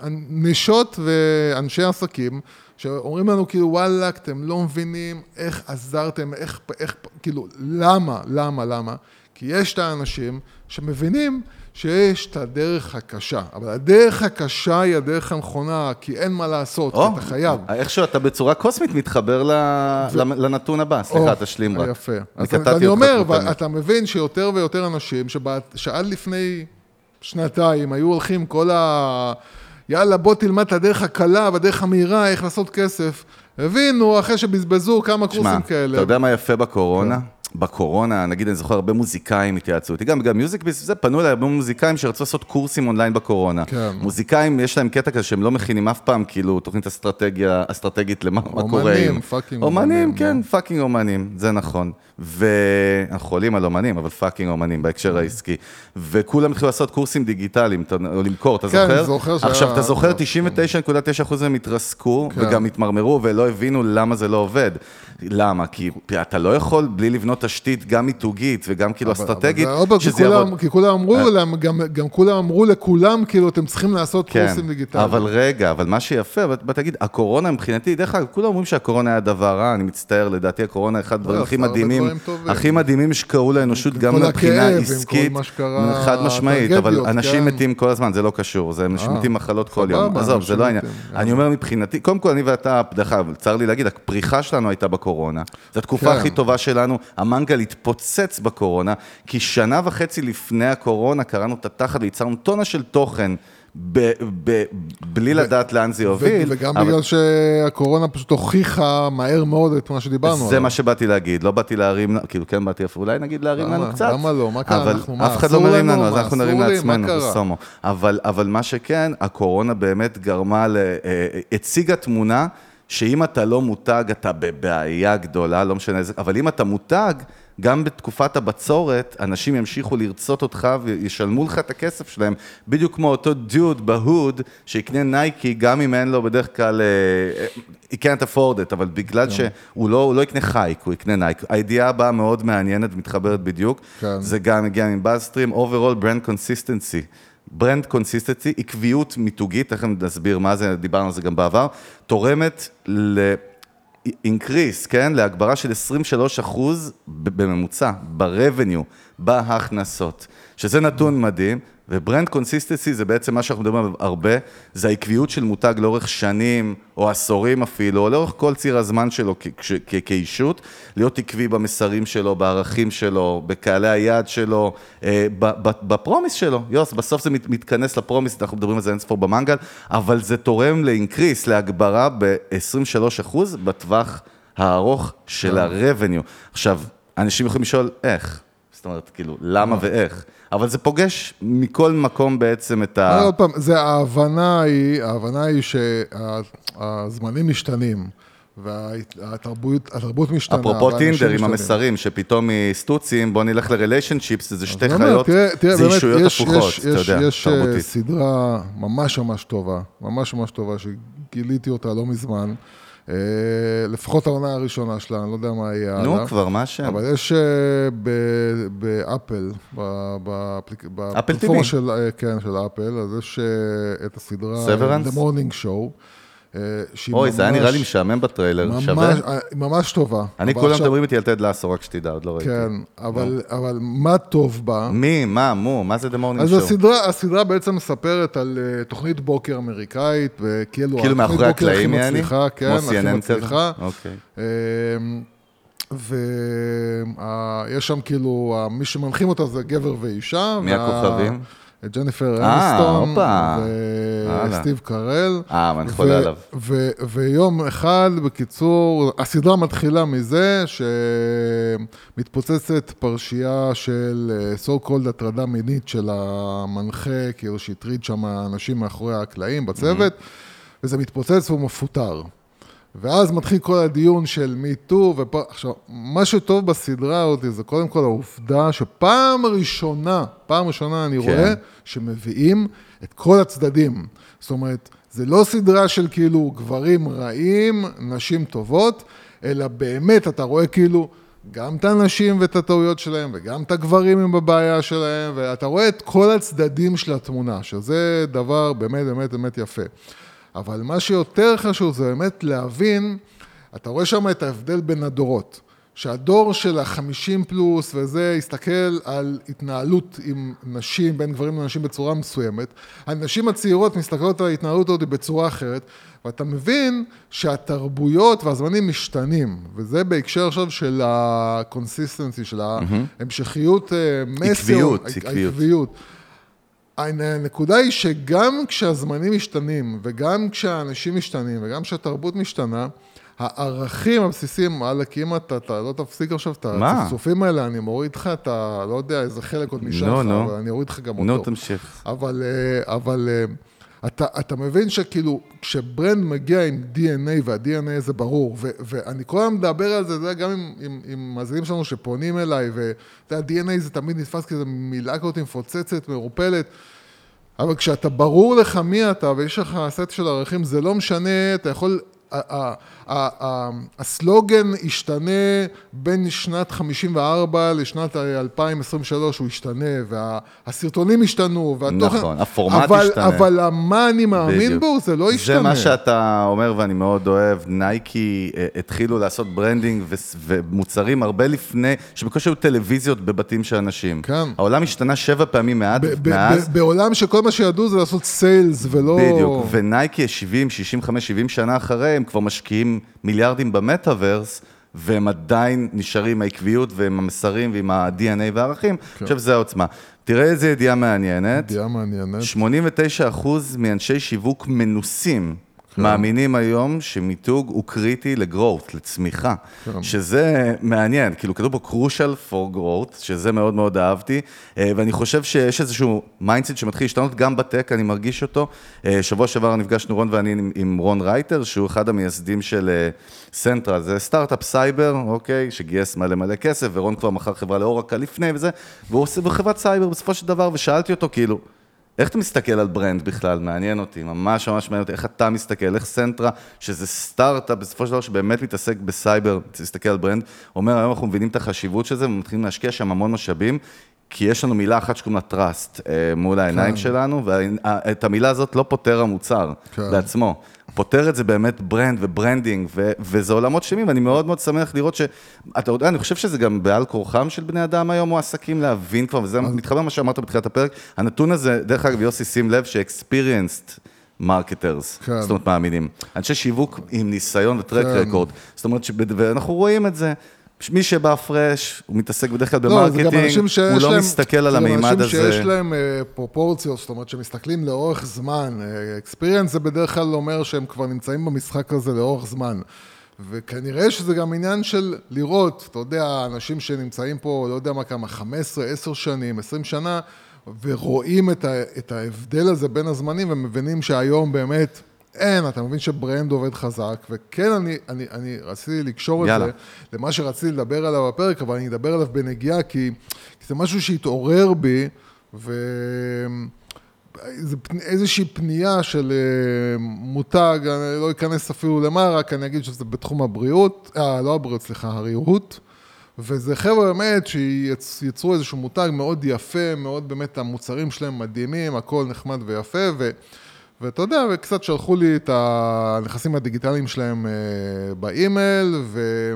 הנשות ואנשי עסקים, שאומרים לנו כאילו, וואלכ, אתם לא מבינים איך עזרתם, איך, איך, כאילו, למה, למה, למה? כי יש את האנשים שמבינים שיש את הדרך הקשה, אבל הדרך הקשה היא הדרך הנכונה, כי אין מה לעשות, או, אתה חייב. איכשהו אתה בצורה קוסמית מתחבר ל- לנתון הבא, סליחה, או, תשלים רק. יפה. אני אז קטעתי אני אותך אומר, כמו תמיד. ואתה מבין שיותר ויותר אנשים, שבע- שעד לפני שנתיים היו הולכים כל ה... יאללה, בוא תלמד את הדרך הקלה והדרך המהירה, איך לעשות כסף. הבינו, אחרי שבזבזו כמה קורסים כאלה. אתה יודע מה יפה בקורונה? בקורונה, נגיד, אני זוכר הרבה מוזיקאים התייעצו איתי, גם בגלל Music Biz, זה פנו אליי הרבה מוזיקאים שרצו לעשות קורסים אונליין בקורונה. כן. מוזיקאים, יש להם קטע כזה שהם לא מכינים אף פעם, כאילו, תוכנית אסטרטגיה, אסטרטגית למה מה אומנים, קורה עם... fucking אומנים, אומנים, כן. fucking אומנים, זה נכון. ואנחנו חולים על אומנים, אבל fucking אומנים בהקשר העסקי. וכולם התחילו לעשות קורסים דיגיטליים, או למכור, אתה כן, זוכר? אני זוכר שהיה- עכשיו, אתה זוכר, 99.9% מהם התרסקו, כן. וגם התמרמרו ולא הבינו למה זה לא עובד. למה? כי אתה לא יכול בלי לבנות תשתית גם מיתוגית וגם כאילו אבל- אסטרטגית, אבל שזה יעבוד. כי כולם אמרו להם, גם- גם כולם אמרו לכולם, כאילו, אתם צריכים לעשות כן, קורסים דיגיטליים. אבל רגע, אבל מה שיפה, בוא תגיד, הקורונה מבחינתי, דרך אגב, כולם אומרים שהקורונה היה דבר רע, אני מצטער, לדעתי הקורונה אחד הדברים לא, הכי מדהימים. הכי מדהימים שקרו לאנושות, גם מבחינה עסקית, חד משמעית, אבל אנשים כן. מתים כל הזמן, זה לא קשור, זה אנשים מתים מחלות כל יום, עזוב, זה לא העניין. אני אומר מבחינתי, קודם כל אני ואתה, דרך אגב, צר לי להגיד, הפריחה שלנו הייתה בקורונה, זו התקופה כן. הכי טובה שלנו, המנגל התפוצץ בקורונה, כי שנה וחצי לפני הקורונה קראנו את התחת וייצרנו טונה של תוכן. ב- ב- בלי לדעת לאן זה ו- יוביל. וגם אבל בגלל שהקורונה פשוט הוכיחה מהר מאוד את מה שדיברנו זה עליו. מה שבאתי להגיד, לא באתי להרים, כאילו כן באתי, אולי נגיד להרים? לנו קצת. למה לא? מה קרה? אנחנו- מה, אף אחד לא מרים לנו? אז אנחנו נרים לעצמנו, קרה? בסומו. אבל אבל מה שכן, הקורונה באמת גרמה, ל- אה, הציגה תמונה שאם אתה לא מותג, אתה בבעיה גדולה, לא משנה איזה, אבל אם אתה מותג, גם בתקופת הבצורת, אנשים ימשיכו לרצות אותך וישלמו לך את הכסף שלהם, בדיוק כמו אותו דוד בהוד, שיקנה נייקי, גם אם אין לו בדרך כלל, אה, he can't afford it, אבל בגלל שהוא לא, לא יקנה חייק, הוא יקנה נייק. הידיעה הבאה מאוד מעניינת ומתחברת בדיוק, כן. זה גם מגיע מ BuzzStream, overall brand consistency. brand consistency, עקביות מיתוגית, תכף נסביר מה זה, דיברנו על זה גם בעבר, תורמת ל... increase, כן? להגברה של 23 אחוז בממוצע, ב-revenue, בהכנסות, שזה נתון מדהים, ו brand consistency זה בעצם מה שאנחנו מדברים עליו הרבה, זה העקביות של מותג לאורך שנים, או עשורים אפילו, או לאורך כל ציר הזמן שלו כ- כש- כ- כאישות, להיות עקבי במסרים שלו, בערכים שלו, בקהלי היעד שלו, אה, ב- ב- בפרומיס שלו. יוס, בסוף זה מת- מתכנס לפרומיס, אנחנו מדברים על זה אינספור במנגל, אבל זה תורם לאינקריס, להגברה ב-23% בטווח הארוך של ה-revenue. עכשיו, אנשים יכולים לשאול, איך? זאת אומרת, כאילו, למה ואיך? אבל זה פוגש מכל מקום בעצם את ה... אבל עוד פעם, זה ההבנה היא, ההבנה היא שהזמנים משתנים, והתרבות התרבות משתנה. אפרופו טינדר עם. המסרים, שפתאום מסטוצים, בוא נלך לריליישנשיפס, זה שתי חיות, זה אישויות יש- הפוכות, יש- אתה יש- יודע, יש אה, תרבותית. סדרה ממש ממש טובה, ממש ממש טובה, שגיליתי אותה לא מזמן. אה, לפחות העונה הראשונה שלה, אני לא יודע מה יהיה הלאה. נו, כבר, מה השם? אבל יש אה, באפל, בפלטפורמה. של, אה, כן, של אפל, אז יש את הסדרה Severance? The Morning Show. אה, אוי, זה היה נראה לי משעמם בטריילר, שווה? ממש, אה, ממש טובה. אני כולם מדברים איתי על טד לאסו, רק שתדע, עוד לא ראיתי. כן, אבל, אבל מה טוב בה? מי, מה, מו, מה זה The Morning אז Show? הסדרה, הסדרה בעצם מספרת על uh, תוכנית בוקר אמריקאית, וכאילו, כאילו מאחורי הקלעים, יעני? כן, הכי? מצליחה. אוקיי. ויש שם כאילו, מי שמנחים אותה זה גבר ואישה. מי הכוכבים? ג'ניפר אה, אניסטון. וסטיב קרל. אה, אבל אני חולה עליו. ויום אחד, בקיצור, הסדרה מתחילה מזה שמתפוצצת פרשייה של אה, so called הטרדה מינית של המנחה, כאילו שהטריד שם אנשים מאחורי הקלעים בצוות, וזה מתפוצץ והוא מפוטר. ואז מתחיל כל הדיון של מי טו, ופה, עכשיו, מה שטוב בסדרה הזאת זה קודם כל העובדה שפעם ראשונה, פעם ראשונה אני כן. רואה שמביאים את כל הצדדים. זאת אומרת, זה לא סדרה של כאילו גברים רעים, נשים טובות, אלא באמת אתה רואה כאילו גם את הנשים ואת הטעויות שלהם, וגם את הגברים עם הבעיה שלהם, ואתה רואה את כל הצדדים של התמונה, שזה דבר באמת באמת באמת יפה. אבל מה שיותר חשוב זה באמת להבין, אתה רואה שם את ההבדל בין הדורות. שהדור של החמישים פלוס וזה, יסתכל על התנהלות עם נשים, בין גברים לנשים בצורה מסוימת. הנשים הצעירות מסתכלות על ההתנהלות הזאת בצורה אחרת, ואתה מבין שהתרבויות והזמנים משתנים, וזה בהקשר עכשיו של ה consistency, של ההמשכיות אה, מסר. עקביות, עקביות. הנקודה היא שגם כשהזמנים משתנים, וגם כשהאנשים משתנים, וגם כשהתרבות משתנה, הערכים הבסיסיים, וואלכ, אם אתה, אתה לא תפסיק עכשיו את? הצפצופים האלה, אני מוריד לך את ה... לא יודע, איזה חלק עוד נשאר נו, לך, נו. אבל אני אוריד לך גם אותו. נו, תמשיך. אבל, אה, אה, אתה, אתה מבין שכאילו, כשברנד מגיע עם DNA, וה-DNA זה ברור, ו, ואני כל הזמן מדבר על זה, יודע, גם עם, עם, עם מאזינים שלנו שפונים אליי, ואתה יודע, DNA זה תמיד נתפס כאיזו מילה כזאת מפוצצת, מעורפלת, אבל כשאתה ברור לך מי אתה, ויש לך סט של ערכים, זה לא משנה, אתה יכול... ה- ה- הסלוגן ישתנה בין שנת 54 לשנת 2023, הוא ישתנה, והסרטונים השתנו, והתוכן... נכון, הפורמט אבל, ישתנה. אבל מה אני מאמין בדיוק. בו, זה לא ישתנה. זה מה שאתה אומר ואני מאוד אוהב, נייקי אה, התחילו לעשות branding ומוצרים הרבה לפני, שבקושי היו טלוויזיות בבתים של אנשים. כן. העולם השתנה שבע פעמים ב- מאז. בעולם שכל מה שידעו זה לעשות סיילס ולא... בדיוק, ונייקי 70, 65, 70 שנה אחרי, הם כבר משקיעים מיליארדים במטאוורס, והם עדיין נשארים עם העקביות ועם המסרים ועם ה-DNA והערכים. אני חושב שזו העוצמה. תראה איזה ידיעה מעניינת. ידיעה מעניינת. 89% מאנשי שיווק מנוסים מאמינים היום שמיתוג הוא קריטי לגרואות, לצמיחה, שזה מעניין, כאילו כתוב פה crucial for growth, שזה מאוד מאוד אהבתי, אה, ואני חושב שיש איזשהו mindset שמתחיל להשתנות גם ב tech, אני מרגיש אותו. אה, שבוע שעבר נפגשנו רון ואני עם, עם רון רייטר, שהוא אחד המייסדים של סנטרה, זה סטארט-אפ סייבר, אוקיי, שגייס מלא מלא כסף, ורון כבר מכר חברה לאורקל לפני וזה, והוא עושה בחברת סייבר בסופו של דבר, ושאלתי אותו כאילו, איך אתה מסתכל על brand בכלל? מעניין אותי, ממש ממש מעניין אותי, איך אתה מסתכל, איך סנטרה, שזה סטארט-אפ בסופו של דבר שבאמת מתעסק בסייבר, תסתכל על brand, אומר, היום אנחנו מבינים את החשיבות של זה ומתחילים להשקיע שם המון משאבים, כי יש לנו מילה אחת שקוראים לה trust אה, מול העיניים שלנו, ואת המילה הזאת לא פותר המוצר כן. בעצמו. פותר את זה באמת brand ו branding, ו- וזה עולמות שלמים, ואני מאוד מאוד שמח לראות ש... אתה יודע, אני חושב שזה גם בעל כורחם של בני אדם היום, מועסקים להבין כבר, וזה מתחבר למה שאמרת בתחילת הפרק. הנתון הזה, דרך אגב, יוסי, שים לב ש-experienced marketers, כן. זאת אומרת מאמינים. אנשי שיווק עם ניסיון ו track כן. record, זאת אומרת, שבד- ואנחנו רואים את זה. מי שבא fresh, הוא מתעסק בדרך כלל לא, זה ב marketing, שיש הוא לא להם, מסתכל על זה גם המימד אנשים הזה. שיש להם אה, פרופורציות, זאת אומרת, שמסתכלים לאורך זמן. experience זה בדרך כלל אומר שהם כבר נמצאים במשחק הזה לאורך זמן. וכנראה שזה גם עניין של לראות, אתה יודע, אנשים שנמצאים פה, לא יודע מה כמה, 15, 10 שנים, 20 שנה, ורואים את, ה, את ההבדל הזה בין הזמנים, ומבינים שהיום באמת אין, אתה מבין שברנד עובד חזק, וכן, אני, אני, אני רציתי לקשור יאללה. את זה למה שרציתי לדבר עליו בפרק, אבל אני אדבר עליו בנגיעה, כי, כי זה משהו שהתעורר בי, ו... איזושהי פנייה של אה, מותג, אני לא אכנס אפילו למה, רק אני אגיד שזה בתחום הבריאות, אה, לא הבריאות, סליחה, הריהוט. וזה חבר'ה באמת שיצרו איזשהו מותג מאוד יפה, מאוד באמת המוצרים שלהם מדהימים, הכל נחמד ויפה, ו, ואתה יודע, וקצת שלחו לי את הנכסים הדיגיטליים שלהם אה, באימייל, ו,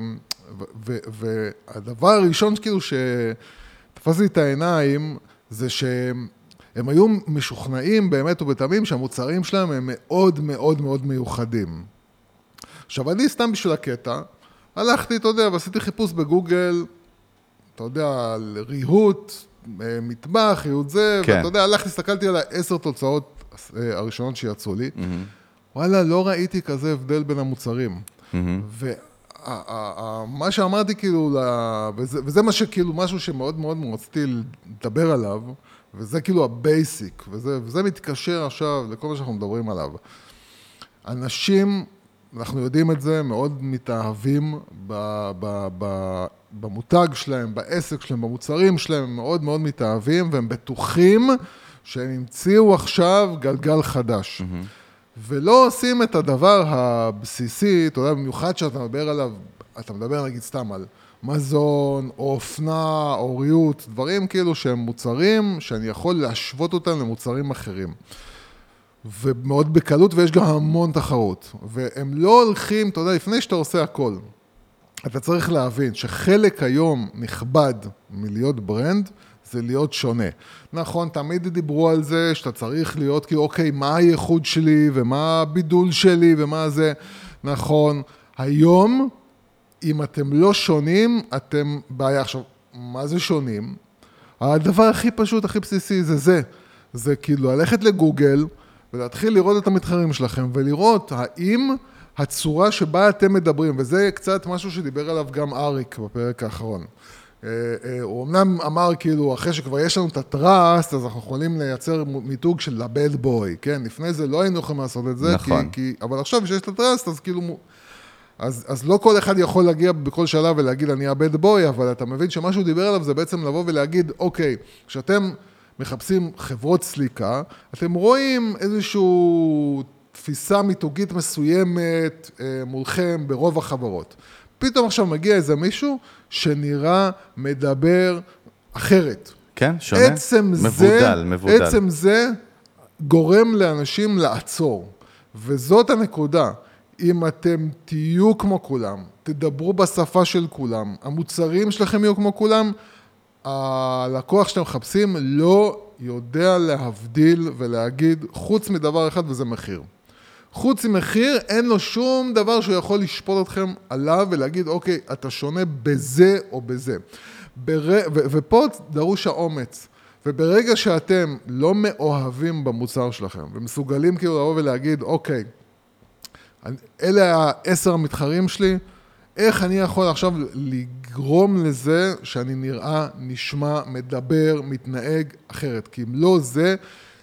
ו, ו, והדבר הראשון כאילו שתפס לי את העיניים, זה שהם הם היו משוכנעים באמת ובתמים שהמוצרים שלהם הם מאוד מאוד מאוד מיוחדים. עכשיו, אני סתם בשביל הקטע, הלכתי, אתה יודע, ועשיתי חיפוש בגוגל, אתה יודע, על ריהוט, אה, מטבח, ריהוט זה, כן. ואתה יודע, הלכתי, הסתכלתי על העשר תוצאות הראשונות שיצאו לי, וואלה, לא ראיתי כזה הבדל בין המוצרים. ומה שאמרתי כאילו, וזה, וזה מה שכאילו, משהו שמאוד מאוד רציתי לדבר עליו, וזה כאילו ה basic, וזה, וזה מתקשר עכשיו לכל מה שאנחנו מדברים עליו. אנשים, אנחנו יודעים את זה, מאוד מתאהבים ב, ב, ב, במותג שלהם, בעסק שלהם, במוצרים שלהם, הם מאוד מאוד מתאהבים, והם בטוחים שהם המציאו עכשיו גלגל חדש. ולא עושים את הדבר הבסיסי, אתה יודע, במיוחד שאתה מדבר עליו, אתה מדבר נגיד סתם על מזון, או אופנה, או ריהוט, דברים כאילו שהם מוצרים שאני יכול להשוות אותם למוצרים אחרים. ומאוד בקלות, ויש גם המון תחרות. והם לא הולכים, אתה יודע, לפני שאתה עושה הכל, אתה צריך להבין שחלק היום נכבד מלהיות ברנד, זה להיות שונה. נכון, תמיד דיברו על זה שאתה צריך להיות כאילו, אוקיי, מה הייחוד שלי, ומה הבידול שלי, ומה זה. נכון, היום, אם אתם לא שונים, אתם בעיה. עכשיו, מה זה שונים? הדבר הכי פשוט, הכי בסיסי, זה זה. זה כאילו ללכת לגוגל ולהתחיל לראות את המתחרים שלכם ולראות האם הצורה שבה אתם מדברים, וזה קצת משהו שדיבר עליו גם אריק בפרק האחרון. אה, אה, הוא אמנם אמר כאילו, אחרי שכבר יש לנו את הטראסט, אז אנחנו יכולים לייצר מיתוג של הבד בוי, כן? לפני זה לא היינו יכולים לעשות את זה, נכון. כי, כי, אבל עכשיו שיש את הטראסט, אז כאילו... אז, אז לא כל אחד יכול להגיע בכל שלב ולהגיד אני הבד בוי, אבל אתה מבין שמה שהוא דיבר עליו זה בעצם לבוא ולהגיד, אוקיי, כשאתם מחפשים חברות סליקה, אתם רואים איזושהי תפיסה מיתוגית מסוימת אה, מולכם ברוב החברות. פתאום עכשיו מגיע איזה מישהו שנראה, מדבר אחרת. כן, שונה. עצם מבודל, זה, מבודל. עצם זה גורם לאנשים לעצור. וזאת הנקודה. אם אתם תהיו כמו כולם, תדברו בשפה של כולם, המוצרים שלכם יהיו כמו כולם, הלקוח שאתם מחפשים לא יודע להבדיל ולהגיד, חוץ מדבר אחד וזה מחיר. חוץ ממחיר, אין לו שום דבר שהוא יכול לשפוט אתכם עליו ולהגיד, אוקיי, אתה שונה בזה או בזה. בר... ו- ופה דרוש האומץ. וברגע שאתם לא מאוהבים במוצר שלכם, ומסוגלים כאילו לבוא ולהגיד, אוקיי, אלה העשר המתחרים שלי, איך אני יכול עכשיו לגרום לזה שאני נראה, נשמע, מדבר, מתנהג אחרת? כי אם לא זה,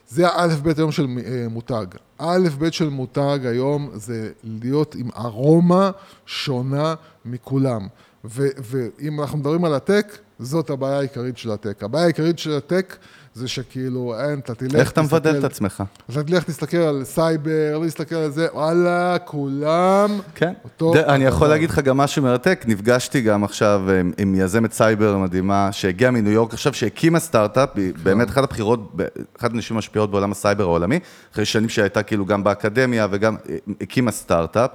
זה האלף בית היום של אה, מותג. האלף בית של מותג היום זה להיות עם ארומה שונה מכולם. ואם אנחנו מדברים על הטק, זאת הבעיה העיקרית של הטק. הבעיה העיקרית של הטק זה שכאילו, אין, אתה תלך, איך אתה מבדל את עצמך? אתה תלך, תסתכל על סייבר, לא תסתכל על זה, וואלה, כולם... כן. אותו ד- אני יכול הדבר. להגיד לך גם משהו מרתק, נפגשתי גם עכשיו עם, עם יזמת סייבר מדהימה, שהגיעה מניו יורק עכשיו, שהקימה סטארט-אפ, היא באמת אחת הבכירות, אחת הנשים המשפיעות בעולם הסייבר העולמי, אחרי שנים שהייתה כאילו גם באקדמיה וגם אה, הקימה סטארט-אפ.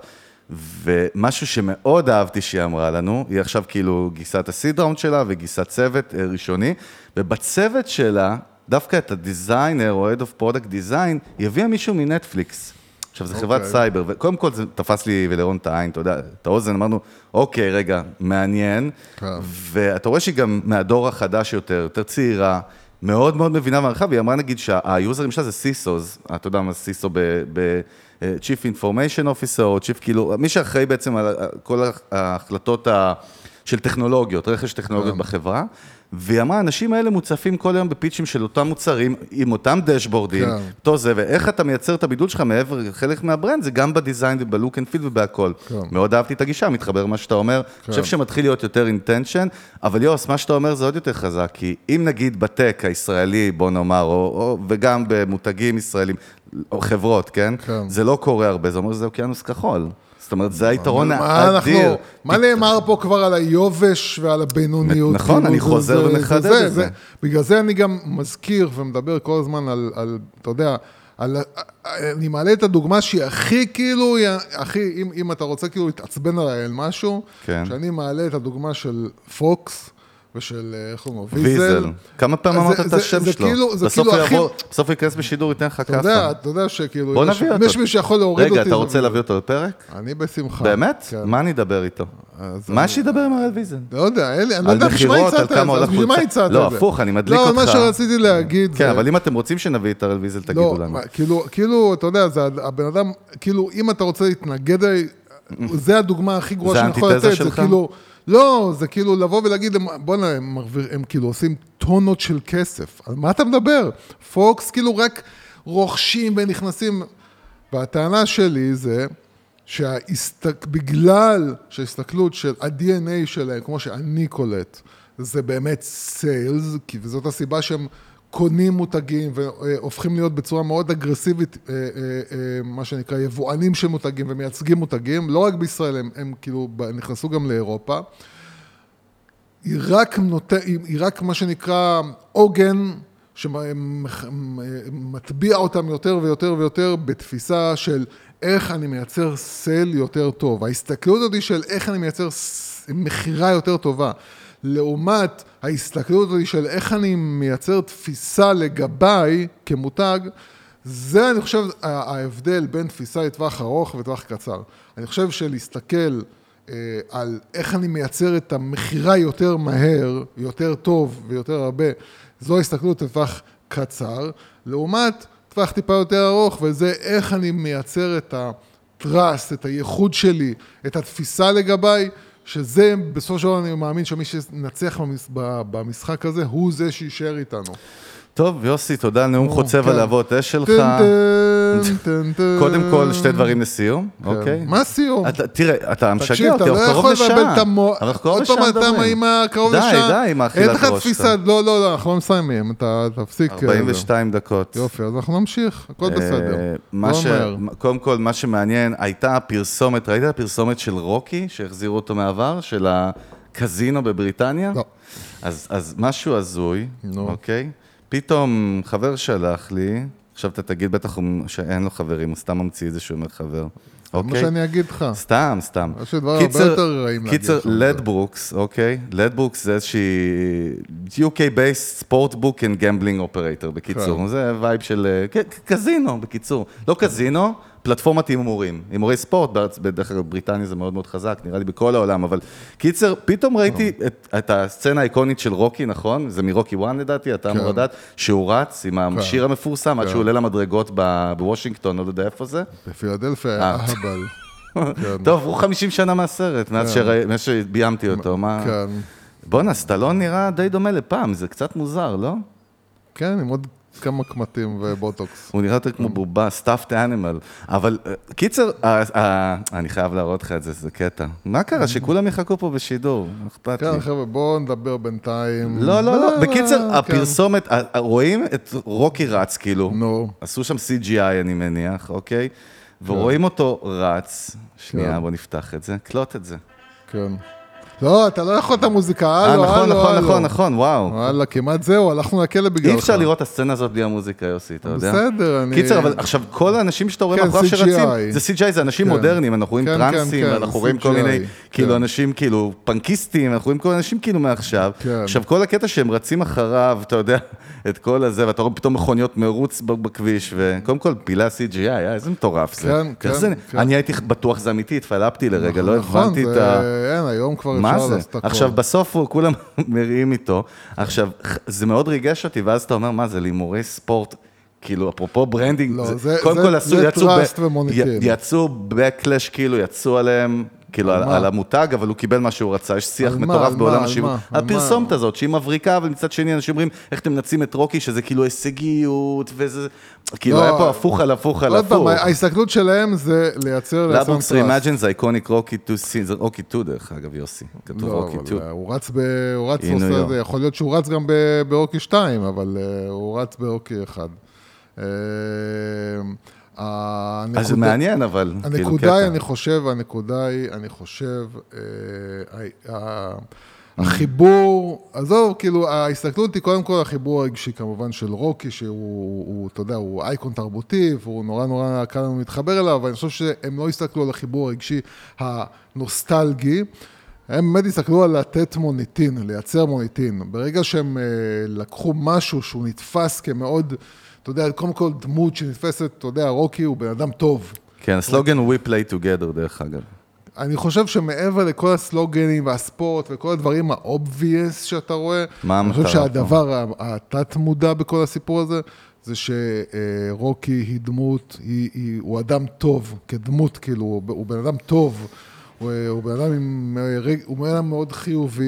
ומשהו שמאוד אהבתי שהיא אמרה לנו, היא עכשיו כאילו גייסה את ה seed round שלה וגייסה צוות אה, ראשוני, ובצוות שלה, דווקא את ה designer או Head of Product Design, היא הביאה מישהו מנטפליקס. עכשיו, זו חברת אוקיי. סייבר, וקודם כל זה תפס לי ולרון את העין, אתה יודע, את האוזן, אמרנו, אוקיי, רגע, מעניין. כן. ואתה רואה שהיא גם מהדור החדש יותר, יותר צעירה, מאוד מאוד מבינה במרחב, היא אמרה נגיד שהיוזרים שלה זה סיסוס, אתה יודע מה CISO ב-Chief Information Officer, או Chief, כאילו, מי שאחראי בעצם על כל ההחלטות ה- של טכנולוגיות, רכש טכנולוגיות בחברה. והיא אמרה, האנשים האלה מוצפים כל היום בפיצ'ים של אותם מוצרים, עם אותם דשבורדים, כן. אותו זה, ואיך אתה מייצר את הבידול שלך מעבר, חלק מה brand זה גם ב design וב look and feel ובהכל. כן. מאוד אהבתי את הגישה, מתחבר למה שאתה אומר. אני חושב שמתחיל להיות יותר intention, אבל יוס, מה שאתה אומר זה עוד יותר חזק, כי אם נגיד בטק הישראלי, בוא נאמר, או, או, וגם במותגים ישראלים, או חברות, כן? כן. זה לא קורה הרבה, זה אומר שזה אוקיינוס כחול. זאת אומרת, זה היתרון האדיר. מה נאמר פה כבר על היובש ועל הבינוניות? נכון, כאילו, אני חוזר ומחדד את זה. בגלל זה אני גם מזכיר ומדבר כל הזמן על, אתה יודע, על, אני מעלה את הדוגמה שהיא הכי כאילו, הכי, אם, אם אתה רוצה כאילו להתעצבן עליי על משהו, כן. שאני מעלה את הדוגמה של פוקס ושל, אה, איך קוראים לו? ויזל. כמה פעמים אמרת את השם שלו? כאילו- בסוף כאילו הוא יבוא, בסוף הוא ייכנס בשידור, ייתן לך אתה כאפה. יודע, אתה יודע שכאילו, בוא נביא אותו. יש מישהו שיכול להוריד אותי. רגע, אתה רוצה להביא אותו לפרק? אני בשמחה. באמת? כן. מה אני אדבר איתו? מה שידבר עם הראל ויזן? לא יודע, אין לי, אני לא יודע בשביל מה הצעת את זה, מה. הצעת את לא, זה? הפוך, אני מדליק לא, מה אותך. שרציתי להגיד כן. אבל אם אתם רוצים שנביא את הראל ויזל, תגידו לא, לנו. כאילו, כאילו, אתה יודע, זה הבן אדם, כאילו, אם אתה רוצה להתנגד, אליי, זה הדוגמה הכי גרועה שאני יכול לתת, זה? כאילו, לא, זה כאילו לבוא ולהגיד, בוא'נה, הם, הם כאילו עושים טונות של כסף, על מה אתה מדבר? פוקס כאילו רק רוכשים ונכנסים, והטענה שלי זה, שההסתק... בגלל שההסתכלות של ה-DNA שלהם, כמו שאני קולט, זה באמת סיילס, כי וזאת הסיבה שהם קונים מותגים והופכים להיות בצורה מאוד אגרסיבית, אה, אה, אה, מה שנקרא יבואנים של מותגים ומייצגים מותגים, לא רק בישראל, הם, הם כאילו נכנסו גם לאירופה. היא רק, נות... היא רק מה שנקרא עוגן שמטביע אותם יותר ויותר ויותר בתפיסה של איך אני מייצר סל יותר טוב. ההסתכלות הזאת היא של איך אני מייצר מכירה יותר טובה. לעומת ההסתכלות הזאת של איך אני מייצר תפיסה לגביי כמותג, זה אני חושב ה- ההבדל בין תפיסה לטווח ארוך וטווח קצר. אני חושב שלהסתכל אה, על איך אני מייצר את המכירה יותר מהר, יותר טוב ויותר הרבה, זו הסתכלות לטווח קצר, לעומת טווח טיפה יותר ארוך, וזה איך אני מייצר את ה-trust, את הייחוד שלי, את התפיסה לגביי, שזה בסופו של דבר אני מאמין שמי שנצח במשחק הזה, הוא זה שיישאר איתנו. טוב, יוסי, תודה על נאום חוצב כן. הלהבות אש שלך. קודם כל, שתי דברים לסיום, כן. אוקיי? מה סיום? אתה- תראה, אתה משגע תקשיב, אותי, אתה לא אנחנו קרוב יכול לבלבל את לשעה. המוח. אנחנו קרוב עוד פעם לשעה אתה. עם הקרוב די, לשעה. די עם האכילת אין לך ראש תפיסה. לא, לא, לא, אנחנו לא מסיימים, אתה תפסיק. אה, 42 דקות. יופי, אז אנחנו נמשיך, הכל בסדר. אה, מה לא. קודם כל, מה שמעניין, הייתה פרסומת, ראית הפרסומת של רוקי, שהחזירו אותו מעבר, של הקזינו בבריטניה? לא. אז, אז משהו הזוי. אוקיי? פתאום חבר שלח לי, עכשיו אתה תגיד בטח שאין לו חברים, הוא סתם ממציא את זה שהוא אומר חבר. מה אוקיי? שאני אגיד לך. סתם, סתם. יש לי דברים הרבה יותר רעים להגיד קיצר. Ladbrokes, אוקיי? Ladbrokes זה איזושהי UK-based book and gambling operator, בקיצור. כן. זה vibe של אה, קזינו, בקיצור. לא קזינו, פלטפורמת הימורים. הימורי ספורט, בדרך כלל בבריטניה זה מאוד מאוד חזק, נראה לי בכל העולם, אבל קיצר, פתאום ראיתי את, את הסצנה האיקונית של רוקי, נכון? זה מרוקי 1 לדעתי, אתה אמור כן. לדעת, שהוא רץ עם השיר המפורסם, עד כן. שהוא עולה למדרגות בוושינגטון, לא יודע איפה זה. בפילדלפיה, אה. אהבל. [LAUGHS] כן. טוב, עברו 50 שנה מהסרט, מאז כן. מאז שביימתי אותו, מה... כן. בואנה, סטלון נראה די דומה לפעם, זה קצת מוזר, לא? כן, עם עוד כמה קמטים ובוטוקס. הוא נראה יותר כמו בובה, stuffed animal. אבל אה, קיצר, אה, אה, אני חייב להראות לך את זה, זה קטע. מה קרה? שכולם יחכו פה בשידור, אכפת לי. כן, חבר'ה, בואו נדבר בינתיים. לא, לא, לא, בקיצר, כן. הפרסומת, רואים את רוקי רץ, כאילו. נו. עשו שם CGI, אני מניח, אוקיי? ורואים אותו רץ. שנייה, כן. בוא נפתח את זה. קלוט את זה. כן. לא, אתה לא יכול את המוזיקה, אה, הלו, נכון, הלו, נכון, הלו. נכון, נכון, וואו. וואלה, כמעט זהו, הלכנו לכלא בגללך. אי אפשר לראות את הסצנה הזאת בלי המוזיקה, יוסי, אתה יודע? בסדר, אני... קיצר, אבל עכשיו, כל האנשים שאתה רואה כן, מאחוריו. שרצים, זה CGI, זה אנשים כן. מודרניים, אנחנו רואים כן, טרנסים, ואנחנו רואים כל מיני, כאילו. אנשים כאילו פנקיסטים, אנחנו רואים כל אנשים כאילו מעכשיו. עכשיו, כל הקטע שהם רצים אחריו, אתה יודע, [LAUGHS] את כל הזה, ואתה רואה פתאום מכוניות מרוץ בכביש, וקודם כל, פילה CGI, אה, איזה מטורף זה. כן, כן. אני הייתי בטוח זה אמיתי, התפלפתי לרגע, לא נכון, הבנתי את ה... היום כבר מה זה? עכשיו, בסוף הוא, כולם [LAUGHS] מריעים איתו. עכשיו, זה מאוד ריגש אותי, ואז אתה אומר, מה זה, להימורי ספורט, כאילו, אפרופו branding, לא, זה- קודם זה- כל עשו, יצאו, ב-. י- יצאו backlash, כאילו, יצאו עליהם. כאילו, על? על המותג, אבל הוא קיבל מה שהוא רצה, יש שיח מה? מטורף בעולם מה? על השיווק. מה? על הפרסומת? הזאת, שהיא מבריקה, אבל מצד שני אנשים אומרים, איך אתם מנצלים את רוקי, שזה כאילו הישגיות, וזה... כאילו, לא, היה פה הפוך על הפוך על עוד פעם, הפוך. ההסתכלות שלהם זה לייצר... לעצמם ל Ladbrokes trust. reimagine זה iconic רוקי 2 scene, זה רוקי 2 דרך אגב, יוסי. כתוב לא, רוקי אבל 2. אה, הוא רץ, ב... הוא רץ, עושה יכול להיות שהוא רץ גם ברוקי 2, אבל אה, הוא רץ ברוקי 1. הנקודה- אז זה מעניין, אבל, כאילו, הנקודה. היא, אני חושב, הנקודה היא, אני חושב, אה, החיבור, עזוב, כאילו, ההסתכלות היא קודם כל החיבור הרגשי כמובן של רוקי, שהוא, הוא, אתה יודע, הוא אייקון תרבותי, והוא נורא נורא קל לנו להתחבר אליו, אבל אני חושב שהם לא הסתכלו על החיבור הרגשי הנוסטלגי. הם באמת הסתכלו על לתת מוניטין, לייצר מוניטין. ברגע שהם אה, לקחו משהו שהוא נתפס כמאוד, אתה יודע, קודם כל דמות שנתפסת, אתה יודע, רוקי הוא בן אדם טוב. כן, הסלוגן הוא We Play Together, דרך אגב. אני חושב שמעבר לכל הסלוגנים והספורט וכל הדברים ה-obvious שאתה רואה, מה אני חושב שהדבר התת-מודע בכל הסיפור הזה, זה שרוקי היא דמות, היא, היא, הוא אדם טוב, כדמות, כאילו, הוא בן אדם טוב. הוא, הוא בן אדם עם, אה, הוא בן אדם מאוד חיובי,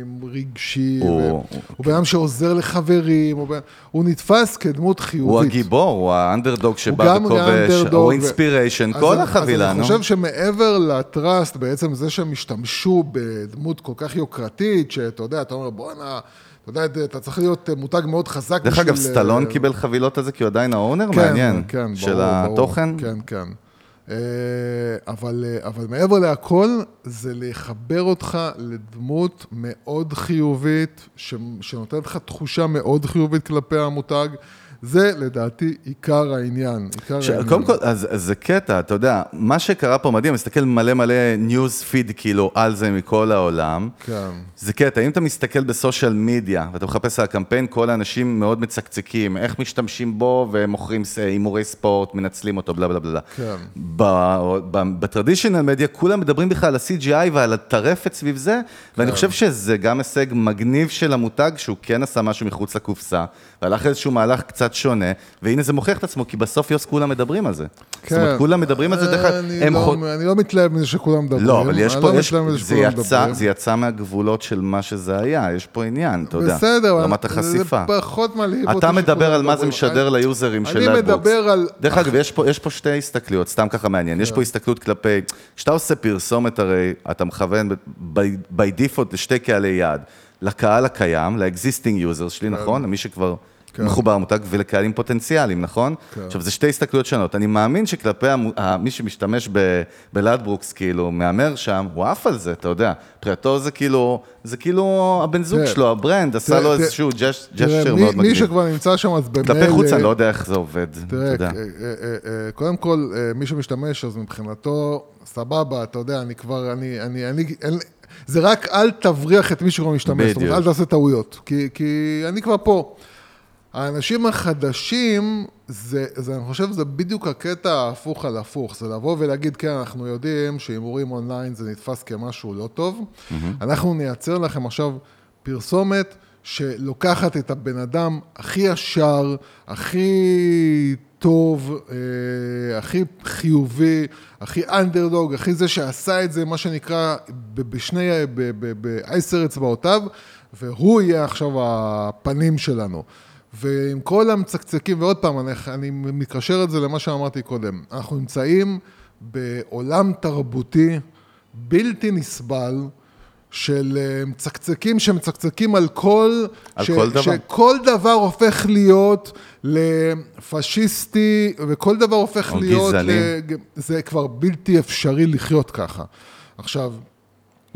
עם רגשי, הוא- הוא, הוא בן אדם שעוזר לחברים, הוא, בן, הוא נתפס כדמות חיובית. הוא הגיבור, הוא האנדרדוג שבא וכובש, הוא ו- אינספיריישן, אז כל החבילה, אז נו. אני חושב שמעבר לטראסט, בעצם זה שהם השתמשו בדמות כל כך יוקרתית, שאתה יודע, אתה אומר, בואנה, אתה יודע, אתה צריך להיות אה, מותג מאוד חזק דרך אגב, סטלון אה, קיבל חבילות על זה, כי הוא עדיין האונר? כן, מעניין. כן, ברור, של ברור. התוכן? כן, כן. אה, אבל, אה, אבל מעבר להכל, זה לחבר אותך לדמות מאוד חיובית, שנותנת לך תחושה מאוד חיובית כלפי המותג. זה לדעתי עיקר העניין. עיקר ש- העניין. קודם כל, אז, אז זה קטע, אתה יודע, מה שקרה פה מדהים, מסתכל מלא מלא ניוז פיד כאילו על זה מכל העולם. כן. זה קטע, אם אתה מסתכל בסושיאל מדיה ואתה מחפש על הקמפיין, כל האנשים מאוד מצקצקים, איך משתמשים בו ומוכרים הימורי ספורט, מנצלים אותו, בלה בלה בלה. כן. בטרדישיונל מדיה כולם מדברים בכלל על ה-CGI ועל הטרפת סביב זה, ואני כן. חושב שזה גם הישג מגניב של המותג, שהוא כן עשה משהו מחוץ לקופסה, והלך איזשהו מהלך קצת שונה, והנה זה מוכיח את עצמו, כי בסוף יוס כולם מדברים על זה. זאת אומרת, כולם מדברים על זה, דרך אגב, אני הם לא- חו- אני לא מתלהב מזה שכולם מדברים. לא, אבל יש אני פה, לא יש, זה, יצא. זה יצא מהגבולות של מה שזה היה, יש פה עניין, אתה יודע, בסדר, אבל רמת החשיפה. זה פחות מלהיב אותי אתה מדבר על מה זה. משדר אני- ליוזרים של אני Ladbrokes. מדבר על... דרך אגב, יש פה, יש פה שתי הסתכלויות, סתם ככה מעניין. יש פה הסתכלות כלפי, כשאתה עושה פרסומת הרי, אתה מכוון by default לשתי קהלי יעד. לקהל הקיים, ל-existing users שלי, נכון? למי שכבר כן. מחובר למותג, ולקהלים פוטנציאליים, נכון? עכשיו, זה שתי הסתכלויות שונות. אני מאמין שכלפי המו- ה- מי שמשתמש ב- ב Ladbrokes, כאילו, מהמר שם, הוא עף על זה, אתה יודע. מבחינתו זה כאילו, זה כאילו הבן זוג תראה, שלו, ה brand, עשה לו איזשהו gesture מאוד מגניב. מי שכבר נמצא שם, אז במילא... כלפי חוץ, אני לא יודע איך זה עובד, אתה תראה, יודע. אה, אה, אה, אה, קודם כל, אה, מי שמשתמש, אז מבחינתו, סבבה, אתה יודע, אני כבר, אני, אני, אני, אין, זה רק אל תבריח את מי שכבר משתמש, זאת אומרת. אל תעשה טעויות, כי, כי אני כבר פה. האנשים החדשים, זה, זה, אני חושב שזה בדיוק הקטע ההפוך על הפוך, זה לבוא ולהגיד, כן, אנחנו יודעים שהימורים אונליין זה נתפס כמשהו לא טוב, אנחנו נייצר לכם עכשיו פרסומת שלוקחת את הבן אדם הכי ישר, הכי טוב, אה, הכי חיובי, הכי אנדרדוג, הכי זה שעשה את זה, מה שנקרא, בשני, בעשר אצבעותיו, והוא יהיה עכשיו הפנים שלנו. ועם כל המצקצקים, ועוד פעם, אני, אני מקשר את זה למה שאמרתי קודם, אנחנו נמצאים בעולם תרבותי בלתי נסבל, של אה, מצקצקים שמצקצקים על כל... על כל דבר. שכל דבר הופך להיות לפשיסטי, וכל דבר הופך או להיות... גזעני. ל- זה כבר בלתי אפשרי לחיות ככה. עכשיו,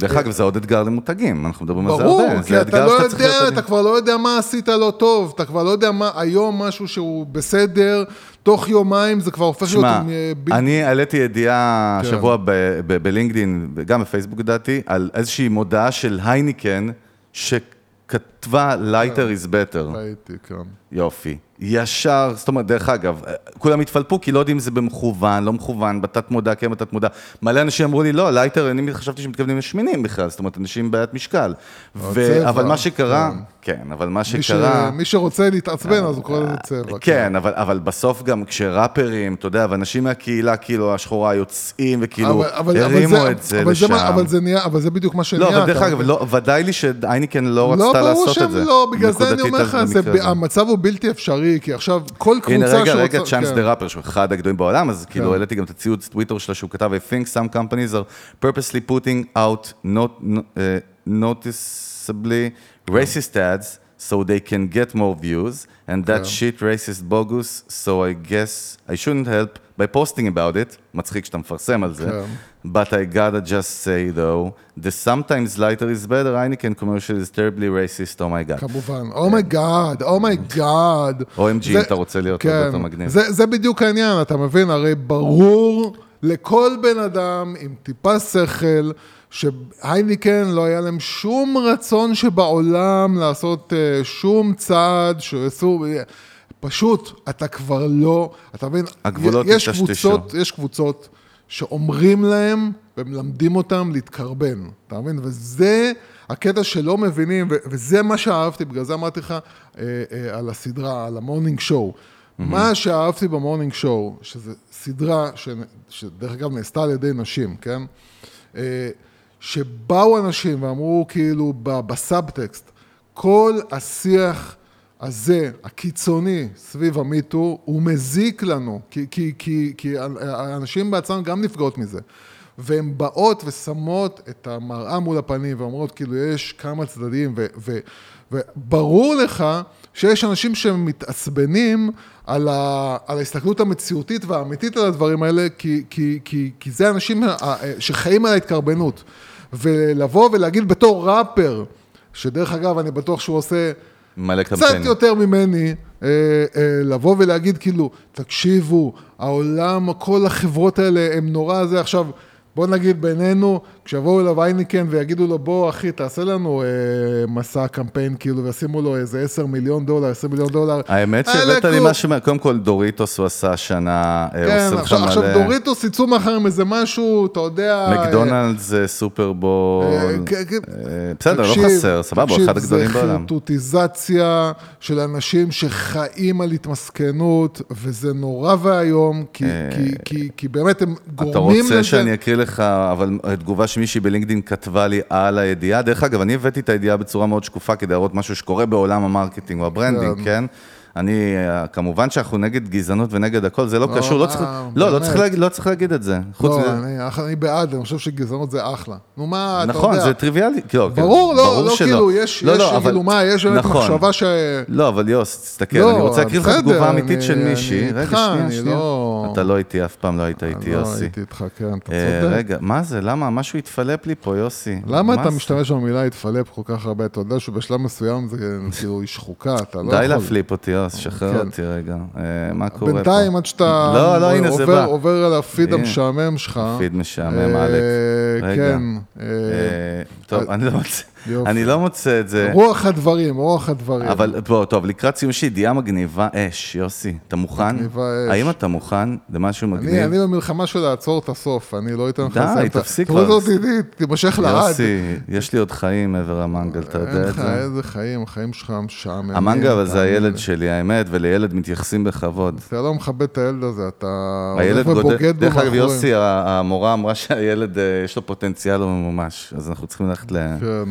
דרך אגב, זה עוד אתגר למותגים, אנחנו מדברים על זה ברור, הרבה. כי זה אתה לא יודע. אתה כבר לא יודע מה עשית לא טוב, אתה כבר לא יודע מה, היום משהו שהוא בסדר, תוך יומיים זה כבר הופך להיות... שמע, אה, אני העליתי ידיעה כן. השבוע ב- ב- בלינקדאין, וגם בפייסבוק לדעתי, על איזושהי מודעה של הייניקן, שכתבה lighter is better. ראיתי, כן. יופי. ישר, זאת אומרת, דרך אגב, כולם התפלפו, כי לא יודעים אם זה במכוון, לא מכוון, בתת מודע, כן בתת מודע. מלא אנשים אמרו לי, לא, lighter, אני חשבתי שמתכוונים לשמנים בכלל, זאת אומרת, אנשים עם בעיית משקל. ו... אבל מה שקרה, כן, אבל מה מי, ש... שקרה... מי שרוצה להתעצבן, אז הוא קורא לזה צבע. כן, אבל, אבל בסוף גם כשראפרים, אתה יודע, ואנשים מהקהילה, כאילו, השחורה יוצאים, וכאילו, אבל- אבל- אבל הרימו זה- את זה אבל לשם. מה- אבל זה נהיה, אבל זה בדיוק מה שנהיה. לא, אבל דרך אגב, לא, ודאי לי שהייניקן לא לא, רצתה ברור לעשות את זה. שהם לא, בגלל זה אני אומר לך, זה. המצב הוא בלתי אפשרי, כי עכשיו כל קבוצה הנה, רגע, שרוצה... רגע, צ'אנס כן. דה ראפר, שהוא אחד הגדולים בעולם, אז כאילו כן. העליתי גם את הציוץ טוויטר שלה, שהוא כתב, I think some companies are purposely putting out not, uh, noticeably racist ads so they can get more views, and that shit racist bogus, so I guess I shouldn't help by posting about it, מצחיק שאתה מפרסם על זה, כן. but I gotta just say though, the sometimes lighter is better, Heineken commercial is terribly racist, oh my god. כמובן, אומייגאד, אומייגאד. OMG, אם אתה רוצה להיות הרבה יותר מגניב. זה בדיוק העניין, אתה מבין? הרי ברור לכל בן אדם עם טיפה שכל, שהייניקן לא היה להם שום רצון שבעולם לעשות אה, שום צעד שעשו... פשוט, אתה כבר לא, אתה מבין? הגבולות יש. קבוצות, יש קבוצות שאומרים להם ומלמדים אותם להתקרבן, אתה מבין? וזה הקטע שלא מבינים, וזה מה שאהבתי, בגלל זה אמרתי לך אה, אה, על הסדרה, על ה Morning Show. מה שאהבתי ב Morning Show, שזו סדרה ש- שדרך אגב נעשתה על ידי נשים, כן? אה, שבאו אנשים ואמרו כאילו בסאבטקסט, כל השיח הזה, הקיצוני, סביב ה MeToo, הוא מזיק לנו, כי, כי, כי, כי האנשים בעצמם גם נפגעות מזה. והן באות ושמות את המראה מול הפנים ואומרות, כאילו, יש כמה צדדים, ו, ו, וברור לך שיש אנשים שמתעצבנים על, ה, על ההסתכלות המציאותית והאמיתית על הדברים האלה, כי, כי, כי, כי זה אנשים ה- שחיים על ההתקרבנות. ולבוא ולהגיד בתור ראפר, שדרך אגב, אני בטוח שהוא עושה... מלא קצת קמפיינים. יותר ממני, אה, אה, לבוא ולהגיד כאילו, תקשיבו, העולם, כל החברות האלה הם נורא זה עכשיו, בוא נגיד בינינו, כשיבואו אליו אייניקן ויגידו לו, בוא אחי, תעשה לנו אה, מסע קמפיין כאילו, וישימו לו איזה 10 מיליון דולר, 20 מיליון דולר. האמת האלה שהבאת לי. משהו, קודם כל דוריטוס הוא עשה השנה, אה, כן, עושה לך עכשיו, עכשיו מלא- דוריטוס יצאו מחר עם איזה משהו, אתה יודע... מקדונלדס זה סופרבול, אה, כן, כן. אה, בסדר, לא תקשיב, חסר, סבבה, תקשיב, אחד הגדולים בעולם. זה חרטוטיזציה של אנשים שחיים על התמסכנות, וזה נורא ואיום, כי, כי, כי, כי באמת הם אה, אתה גורמים לזה... רוצה שאני אקריא לך, אבל תגובה שמישהי בלינקדאין כתבה לי על הידיעה. דרך אגב, אני הבאתי את הידיעה בצורה מאוד שקופה כדי להראות משהו שקורה בעולם ה marketing או ה branding, כן. כן? אני, כמובן שאנחנו נגד גזענות ונגד הכל, זה לא לא, קשור, לא צריך- לא, לא. צריך להגיד- לא צריך להגיד את זה. חוץ לא, מזה- אני, אני בעד, אני חושב שגזענות זה אחלה. נו מה, אתה יודע... נכון, זה טריוויאלי. כאילו, ברור, לא, ברור לא, שלא. כאילו, יש, לא, יש, לא, אבל- כאילו, מה, יש באמת נכון. מחשבה ש... לא, אבל יוס, תסתכל, לא, אני רוצה להקריא לך תגובה אמיתית של מישהי. רגע, שנייה, שנייה. לא- אתה לא איתי, אף פעם לא היית איתי, לא יוסי. הייתי איתך, כן, אתה אה, צודק. רגע, מה זה? למה? משהו התפלפ לי פה, יוסי. למה מה אתה? משתמש במילה התפלפ כל כך הרבה? אתה יודע שבשלב מסוים זה כאילו היא שחוקה, אתה לא יכול. די להפליפ אותי, יוס, שחרר כן. אותי רגע. אה, מה קורה פה? בינתיים, עד שאתה לא, לא, הנה, זה עובר, על הפיד. המשעמם שלך. פיד משעמם, אה, אלכס. רגע. כן. אה, טוב, אני לא מוצא, יופי. אני לא מוצא את זה. רוח הדברים, רוח הדברים. אבל בוא, טוב, לקראת סיום יש ידיעה מגניבה אש, יוסי, אתה מוכן? מגניבה אש. האם אתה מוכן למשהו אני, מגניב? אני במלחמה של לעצור את הסוף, אני לא אתן לך די, לסיים ה- תפסיק תוריד כבר. אותי, תימשך לעד. יוסי, יש לי עוד חיים מעבר המנגל, אתה יודע אין את לך זה? איזה חיים, החיים שלך משעממים. המנגל אבל זה הילד לי. שלי, האמת, ולילד מתייחסים בכבוד. אתה לא מכבד את הילד הזה, אתה הילד הולך ובוגד בו דרך אגב. יוסי, המורה אמרה שהילד אה, יש לו פוטנציאל לא ממומש, אז אנחנו צריכים ללכת ל... כן.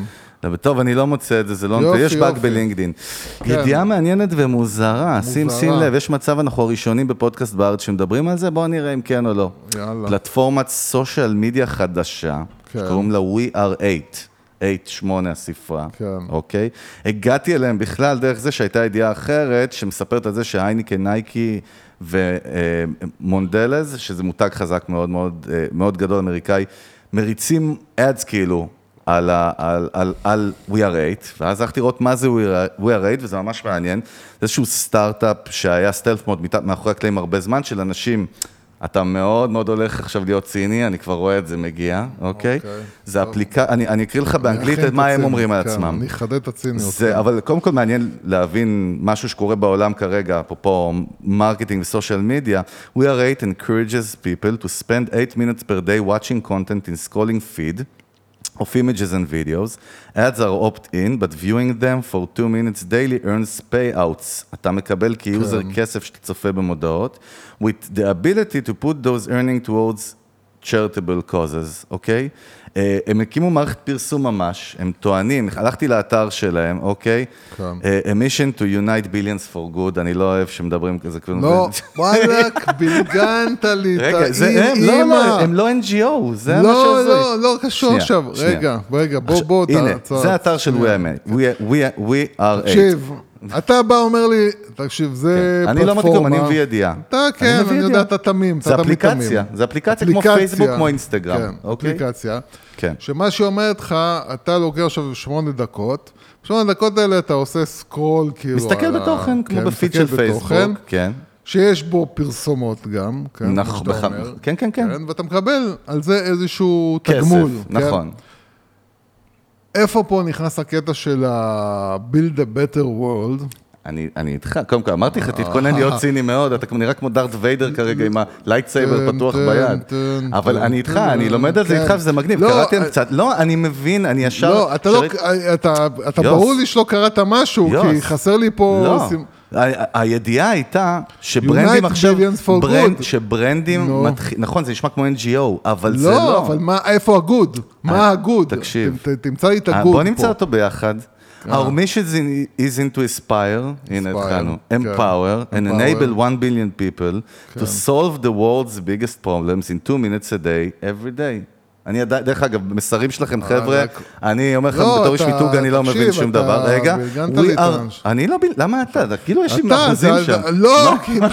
טוב, אני לא מוצא את זה, זה לא... יופי, יש באג. בלינקדין. כן. ידיעה מעניינת ומוזרה, שים מוזרה. שים לב, יש מצב, אנחנו הראשונים בפודקאסט בארץ שמדברים על זה, בואו נראה אם כן או לא. יאללה. פלטפורמת סושיאל מדיה חדשה, כן. שקוראים לה We are 8. 8 הספרה, כן. אוקיי? הגעתי אליהם בכלל דרך זה שהייתה ידיעה אחרת שמספרת על זה שהייניקן, נייקי ומונדלז, שזה מותג חזק מאוד מאוד, אה, מאוד גדול אמריקאי, מריצים ads כאילו על, על, על, על We are 8, ואז הלכתי לראות מה זה We are, We are 8, וזה ממש מעניין. זה איזשהו סטארט-אפ שהיה stealth mode מאחורי הקלעים הרבה זמן, של אנשים, אתה מאוד מאוד הולך עכשיו להיות ציני, אני כבר רואה את זה מגיע, אוקיי? אוקיי, זה אפליקציה, אני, אני אקריא לך באנגלית את מה הם אומרים על כן, עצמם. אני אחדד את הציניות. זה, אבל קודם כל מעניין להבין משהו שקורה בעולם כרגע, אפרופו marketing ו social media. We are 8 encourages people to spend 8 minutes per day watching content in scrolling feed of images and videos. Ads are opt-in, but viewing them for 2 minutes daily earns payouts. אתה מקבל כיוזר כסף שאתה צופה במודעות, with the ability to put those earning towards charitable causes, אוקיי? אה, הם הקימו מערכת פרסום ממש, הם טוענים, הלכתי לאתר שלהם, אוקיי? כן. אה, A mission to unite billions for good, אני לא אוהב שמדברים כזה. כאילו- לא, [LAUGHS] וואלכ, בלגנת לי את זה הם, לא, האימא. לא, הם לא NGO, זה מה לא, שהזוי. לא, לא קשור שנייה, עכשיו. רגע, רגע, בוא, בוא, הנה. זה אתר של שנייה. We are 8. We- we- we are 8. תקשיב, אתה בא אומר לי, תקשיב, זה כן. אני לא פלטפורמה. מתקום, אני מביא ידיעה. אתה כן, אני יודע. אתה תמים, זה אתה תמיד תמים. אפליקציה, זה אפליקציה כמו פייסבוק, כמו אינסטגרם, כן, אוקיי? אפליקציה. כן. שמה שהיא אומרת לך, אתה לוקח עכשיו שמונה דקות, בשמונה דקות האלה אתה עושה סקרול, כאילו... מסתכל בתוכן, כמו כן, בפיד של פייסבוק, כן. שיש בו פרסומות גם, כן, נכון, בח- אומר. כן, כן, כן. ואתה מקבל על זה איזשהו כסף, תגמול. כן? נכון. איפה פה נכנס הקטע של ה-Build a Better World? אני, אני איתך, קודם כל אמרתי לך, תתכונן להיות ציני מאוד, אתה נראה כמו דארט ויידר כרגע עם ה lightsaber פתוח ביד. אבל אני איתך, אני לומד על זה כן. איתך וזה מגניב, לא, קראתי אה, קצת, לא, אני מבין, אני ישר... לא, אתה לא, יוס. ברור לי שלא קראת משהו. כי חסר לי פה... לא, הידיעה הייתה שברנדים עכשיו, brand. שברנדים, נו. מתחיל- נכון, זה נשמע כמו NGO, אבל זה לא, לא. אבל מה, איפה הגוד? מה הגוד? תקשיב. ת- תמצא לי את אה, הגוד בוא נמצא פה. אותו ביחד. Our mission is in- to aspire, הנה התחלנו, כן. empower and enable 1 billion people to כן. solve the world's biggest problems in 2 minutes a day, every day. אני עדיין, דרך אגב, מסרים שלכם, חבר'ה, רק- אני אומר לך, לא, בתור איש מיתוג, אני לא מבין שום דבר. רגע. אני לא, ב- למה אתה? כאילו יש לי אתה, אחוזים זה- שם. לא, כי מה,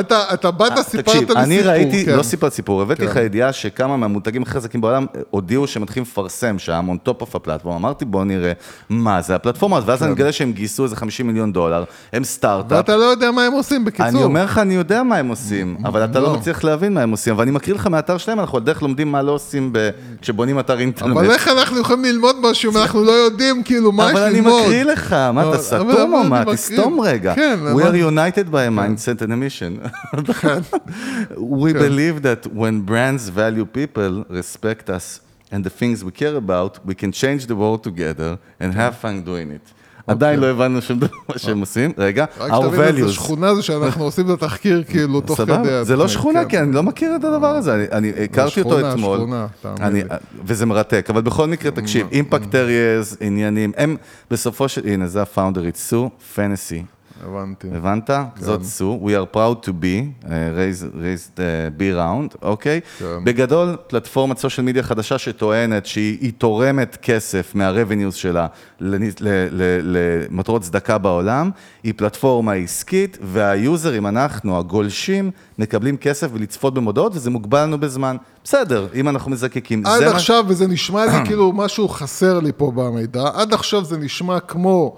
אתה, אתה באת, סיפרת לי סיפור. תקשיב, אני ראיתי, כן. לא סיפרת סיפור, הבאתי כן. לך ידיעה שכמה מהמותגים הכי חזקים בעולם אה, הודיעו שהם מתחילים לפרסם שם, on top of הפלטפורמה. אמרתי, בוא נראה מה זה הפלטפורמה, ואז אני מגלה שהם גייסו איזה 50 מיליון דולר, הם סטארט-אפ. ואתה לא יודע מה הם עושים, בקיצור. אני אומר לך, אני יודע מה הם עושים, אבל אתה לא לא. מצליח להבין מה הם עושים, ואני מקריא לך מהאתר שלהם, אנחנו על דרך לומדים מה לא עושים ב- כשבונים אתר אינטרנט. אבל איך אנחנו יכולים ללמוד משהו אם אנחנו לא יודעים, כאילו, מה יש אבל אני ללמוד? מקריא לך, מה אבל- אתה אבל סתום למה או אני מה? מקריא? תסתום רגע. כן, We אבל- are united by a mindset and a mission. [LAUGHS] We believe that when brands value people, respect us, and the things we care about, we can change the world together and have fun doing it. עדיין לא הבנו שום דבר מה שהם עושים. רגע, רק our שתבין איזה values. שכונה זה שאנחנו [LAUGHS] עושים את התחקיר, כאילו, תוך כדי... סבבה, זה לא שכונה, כן. כי אני לא מכיר את הדבר הזה, אני- הכרתי אותו שכונה, אתמול, שכונה, תאמין אני- לי. וזה מרתק, אבל בכל מקרה, תקשיב, אימפקט אריאז, עניינים, הם בסופו של, הנה, זה הפאונדרית, סו פנסי, הבנתי. הבנת? זאת סו, we are proud to be, uh, raised, raised uh, be round, אוקיי? כן. בגדול, פלטפורמת סושיאל מדיה חדשה שטוענת שהיא היא תורמת כסף מה-revenues שלה למטרות צדקה בעולם, היא פלטפורמה עסקית, והיוזרים, אנחנו, הגולשים, מקבלים כסף ולצפות במודעות, וזה מוגבל לנו בזמן. בסדר, אם אנחנו מזקקים. עד זה מה- עכשיו, וזה נשמע לי כאילו משהו חסר לי פה במידע, עד עכשיו זה נשמע כמו,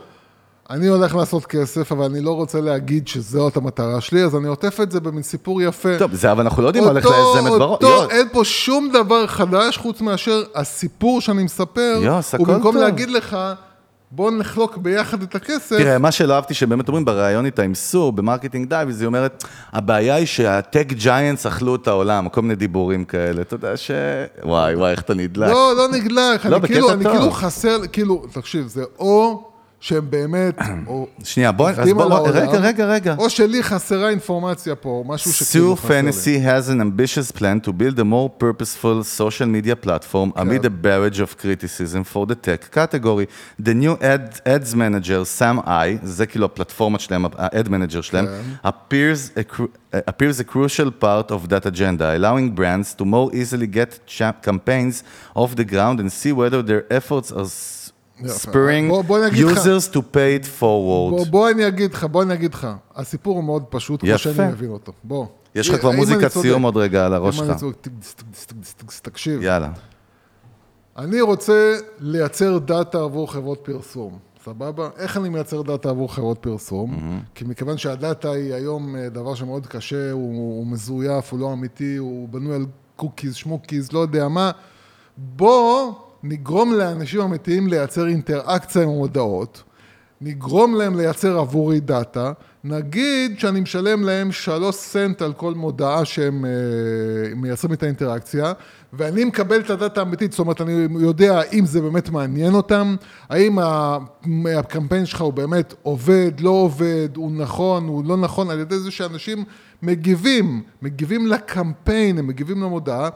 אני הולך לעשות כסף, אבל אני לא רוצה להגיד שזאת המטרה שלי, אז אני עוטף את זה במין סיפור יפה. טוב, זה אבל אנחנו לא יודעים מה הולך לאזם את בראש. אותו, אין פה שום דבר חדש חוץ מאשר הסיפור שאני מספר, יוס, הכל ובמקום טוב. להגיד לך, בוא נחלוק ביחד את הכסף, תראה, מה שלא אהבתי שבאמת אומרים בריאיון איתה עם סו, ב Marketing Dive, היא אומרת, הבעיה היא שה tech giants אכלו את העולם, כל מיני דיבורים כאלה, אתה יודע ש... וואי, וואי, איך אתה נדלק. לא, לא נגלח, לא, אני כאילו. כאילו חסר, כאילו, תקשיב, זה או שהם באמת, או שנייה, בוא, אז בוא, רגע, רגע, רגע. או שלי חסרה אינפורמציה פה, משהו שכאילו חסר לי. Fantasy has an ambitious plan to build a more purposeful social media platform amid a barrage of criticism for the tech category. The new ad, ads manager, Sam I, זה כאילו הפלטפורמה שלהם, ה-ad manager שלהם, appears a, appears a crucial part of that agenda, allowing brands to more easily get campaigns off the ground and see whether their efforts are לך. users to pay it forward. בוא, בוא אני אגיד לך, בוא אני אגיד לך, הסיפור הוא מאוד פשוט, כמו. שאני מבין אותו. בוא. יש לך כבר מוזיקת סיום עוד רגע על הראש שלך. תקשיב. יאללה. אני רוצה לייצר דאטה עבור חברות פרסום, סבבה? איך אני מייצר דאטה עבור חברות פרסום? כי מכיוון שהדאטה היא היום אה, דבר שמאוד קשה, הוא, הוא מזויף, הוא לא אמיתי, הוא בנוי על קוקיז, שמוקיז, לא יודע מה. בוא נגרום לאנשים אמיתיים לייצר אינטראקציה עם המודעות, נגרום להם לייצר עבורי דאטה, נגיד שאני משלם להם שלוש סנט על כל מודעה שהם אה, מייצרים את האינטראקציה, ואני מקבל את הדאטה האמיתית, זאת אומרת, אני יודע אם זה באמת מעניין אותם, האם הקמפיין שלך הוא באמת עובד, לא עובד, הוא נכון, הוא לא נכון, על ידי זה שאנשים מגיבים, מגיבים לקמפיין, הם מגיבים למודעה,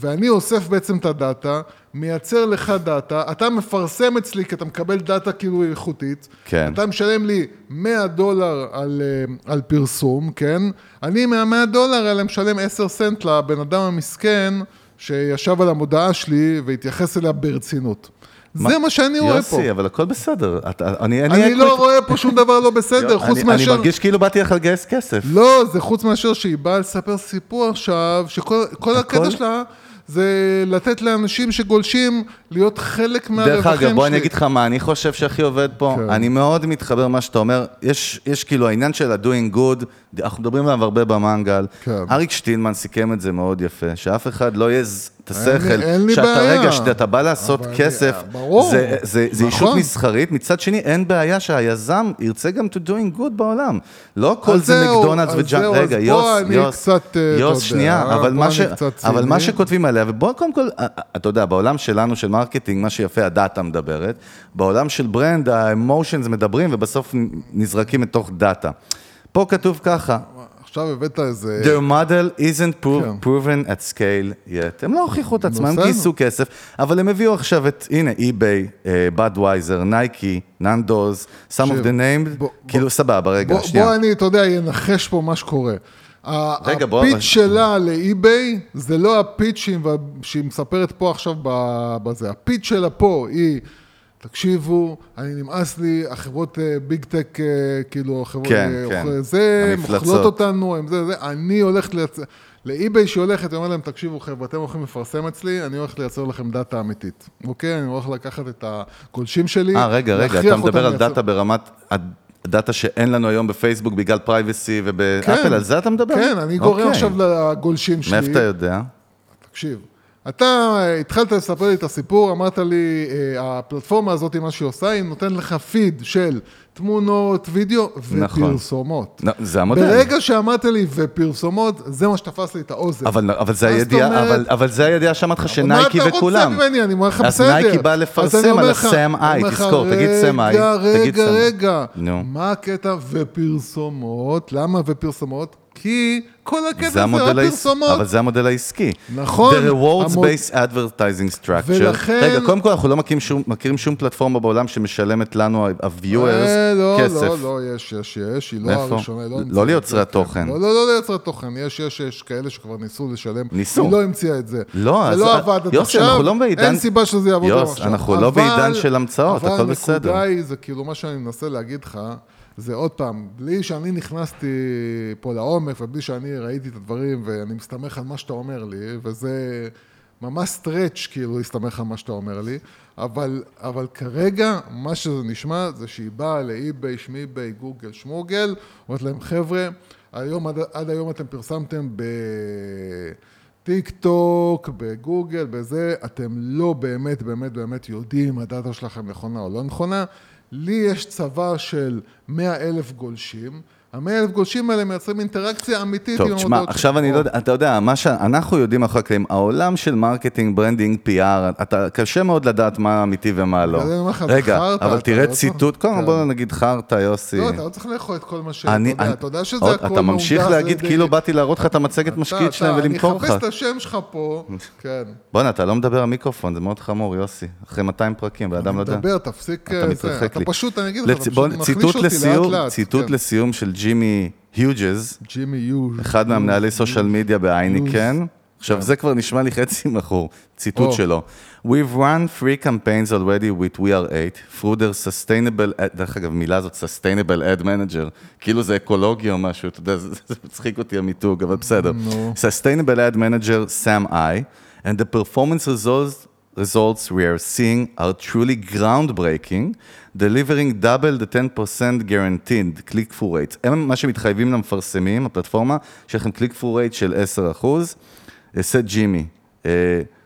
ואני אוסף בעצם את הדאטה, מייצר לך דאטה, אתה מפרסם אצלי כי אתה מקבל דאטה כאילו איכותית, כן. אתה משלם לי 100 דולר על, אה, על פרסום, כן? אני מה-100 דולר האלה משלם 10 סנט לבן אדם המסכן שישב על המודעה שלי והתייחס אליה ברצינות. זה מה שאני רואה פה. יוסי, אבל הכל בסדר. אתה- אני אני אני- לא רואה פה שום דבר לא בסדר, [LAUGHS] חוץ אני- מאשר... אני מרגיש כאילו באתי לך לגייס כסף. לא, זה חוץ מאשר שהיא באה לספר סיפור עכשיו, שכל כל הקטע שלה זה לתת לאנשים שגולשים להיות חלק מהרווחים דרך שלי. אגב, בוא אני אגיד לך מה אני חושב שהכי עובד פה. כן. אני מאוד מתחבר למה שאתה אומר. יש יש כאילו העניין של ה-doing good, אנחנו מדברים עליו הרבה במנגל. כן. אריק שטילמן סיכם את זה מאוד יפה, שאף אחד לא יז את השכל. אין לי שאתה בעיה. רגע, שאתה בא לעשות אבל כסף, ברור. זה- זה זה נכון. ישות מסחרית. מצד שני, אין בעיה שהיזם ירצה גם to doing good בעולם. לא כל אז זה זהו, מקדונלדס אז וג'אנק. אז רגע, פה יוס, אני יוס, קצת, אה, יוס, שנייה, אבל פה מה ש- אבל מה. שכותבים עליה, ובוא קודם כל, אה, אתה יודע, בעולם שלנו, של marketing, מה שיפה, הדאטה מדברת, בעולם של brand, ה emotions מדברים, ובסוף נזרקים לתוך דאטה. פה כתוב ככה, עכשיו הבאת איזה... their model isn't pro- כן. proven at scale yet. הם לא הוכיחו את עצמם, הם. גייסו כסף, אבל הם הביאו עכשיו את, הנה, אי-ביי, בדווייזר, נייקי, ננדוז, some of the named, בוא- כאילו, סבבה, רגע, בוא, שנייה. בוא אני, אתה יודע, אנחש פה מה שקורה. רגע, בוא- ה pitch שלה לאי-ביי זה לא ה pitch שהיא, מספרת פה עכשיו בזה. ה pitch שלה פה היא, תקשיבו, אני נמאס לי, החברות אה, big tech, אה, כאילו, החברות, כן, אה, כן. זה. אוכלות אותנו, הם זה, זה, אני הולך לייצר, לאי-ביי שהיא הולכת, היא אומרת להם, תקשיבו חבר'ה, אתם הולכים לפרסם אצלי, אני הולך לייצר לכם דאטה אמיתית, אוקיי? אני הולך לקחת את הגולשים שלי, אה, רגע, רגע, אתה מדבר על לייצר- דאטה ברמת הדאטה שאין לנו היום בפייסבוק בגלל privacy ובאפל, על זה אתה מדבר? כן, אני גורם אוקיי. עכשיו לגולשים שלי. מאיפה אתה יודע? תקשיב, אתה אה, התחלת לספר לי את הסיפור, אמרת לי, אה, הפלטפורמה הזאת, מה שהיא עושה, היא נותנת לך פיד של תמונות, וידאו נכון. ופרסומות. לא, זה המודל. ברגע שאמרת לי ופרסומות, זה מה שתפס לי את האוזן. אבל, אבל זה מה הידיעה, אומרת? אבל, אבל זה הידיעה שאמרתי לך מה שנייקי אתה רוצה וכולם. ממני? אני אומר לך אז בסדר. נייקי בא אז לפרסם על הסם איי, תזכור, תגיד סם איי. רגע, רגע. רגע. מה הקטע ופרסומות? למה ופרסומות? כי כל הקטע זה העסקי, הפרסומות. אבל זה המודל העסקי. נכון. The rewards המוד- based advertising structure. ולכן- רגע, קודם כל אנחנו לא מכירים שום, מכירים שום פלטפורמה בעולם שמשלמת לנו, ה-viewers, אה, לא, כסף. לא, לא, יש, יש, יש, היא לא איפה? הראשונה, היא לא לא המציאה ליוצרי כן. התוכן. לא, לא, לא ליוצרי התוכן, יש, יש, יש כאלה שכבר ניסו לשלם. ניסו. היא לא המציאה את זה. לא, אז- זה לא עבד עד יוסי, עכשיו, אנחנו לא בעידן- אין סיבה שזה יעבוד יוס, עכשיו. אנחנו לא אבל- בעידן של המצאות, הכל אבל בסדר. הנקודה היא, זה כאילו מה שאני מנסה להגיד לך, זה עוד פעם, בלי שאני נכנסתי פה לעומק, ובלי שאני ראיתי את הדברים, ואני מסתמך על מה שאתה אומר לי, וזה ממש stretch כאילו להסתמך על מה שאתה אומר לי, אבל, אבל כרגע, מה שזה נשמע, זה שהיא באה לאי-ביי, שמיביי, גוגל, שמוגל, אומרת להם, חבר'ה, היום, עד, עד היום אתם פרסמתם ב... טיק טוק, בגוגל, בזה, אתם לא באמת באמת באמת יודעים הדאטה שלכם נכונה או לא נכונה. לי יש צבא של 100 אלף גולשים, המאה אלף גולשים האלה מייצרים אינטראקציה אמיתית עם טוב, תשמע, המודעות עכשיו שלך. אני לא יודע, אתה יודע, מה שאנחנו יודעים מאחורי הקלעים, העולם של marketing, branding, PR, אתה, קשה מאוד לדעת מה אמיתי ומה לא. אני רגע, אבל תראה לא ציטוט, קודם כל כן. בוא נגיד חרטא, יוסי. לא, אתה לא צריך לאכול את כל מה ש... אני- אתה יודע, אני- שזה הכל אתה ממשיך להגיד על כאילו באתי להראות לך את המצגת אתה- שלהם ולמכור לך. אני אחפש את השם שלך פה, כן. בואנה, אתה לא מדבר למיקרופון, זה מאוד חמור, יוסי. אחרי 200 פרקים, בן אדם לא יודע. דבר, תפסיק... אתה אה, מתרחק. לי. אתה פשוט, אני אגיד לך, אתה פשוט מחליש אותי לאט לאט. ציטוט כן. לסיום של ג'ימי היוג'ז, ג'ימי יו. אחד מהמנהלי סושיאל מדיה בהייניקן. עכשיו, זה כבר נשמע לי חצי מכור, ציטוט. שלו. We've run three campaigns already with We are 8 through their sustainable, דרך אגב, מילה הזאת, sustainable ad manager, כאילו זה אקולוגי או משהו, אתה יודע, זה זה מצחיק אותי המיתוג, אבל בסדר. Sustainable ad manager, Sam I, and the performance results results we are seeing are truly groundbreaking, delivering double the 10% guaranteed click-through rates. הם מה שמתחייבים למפרסמים, הפלטפורמה, שיש לכם click-through rate של 10%. said Jimmy, uh,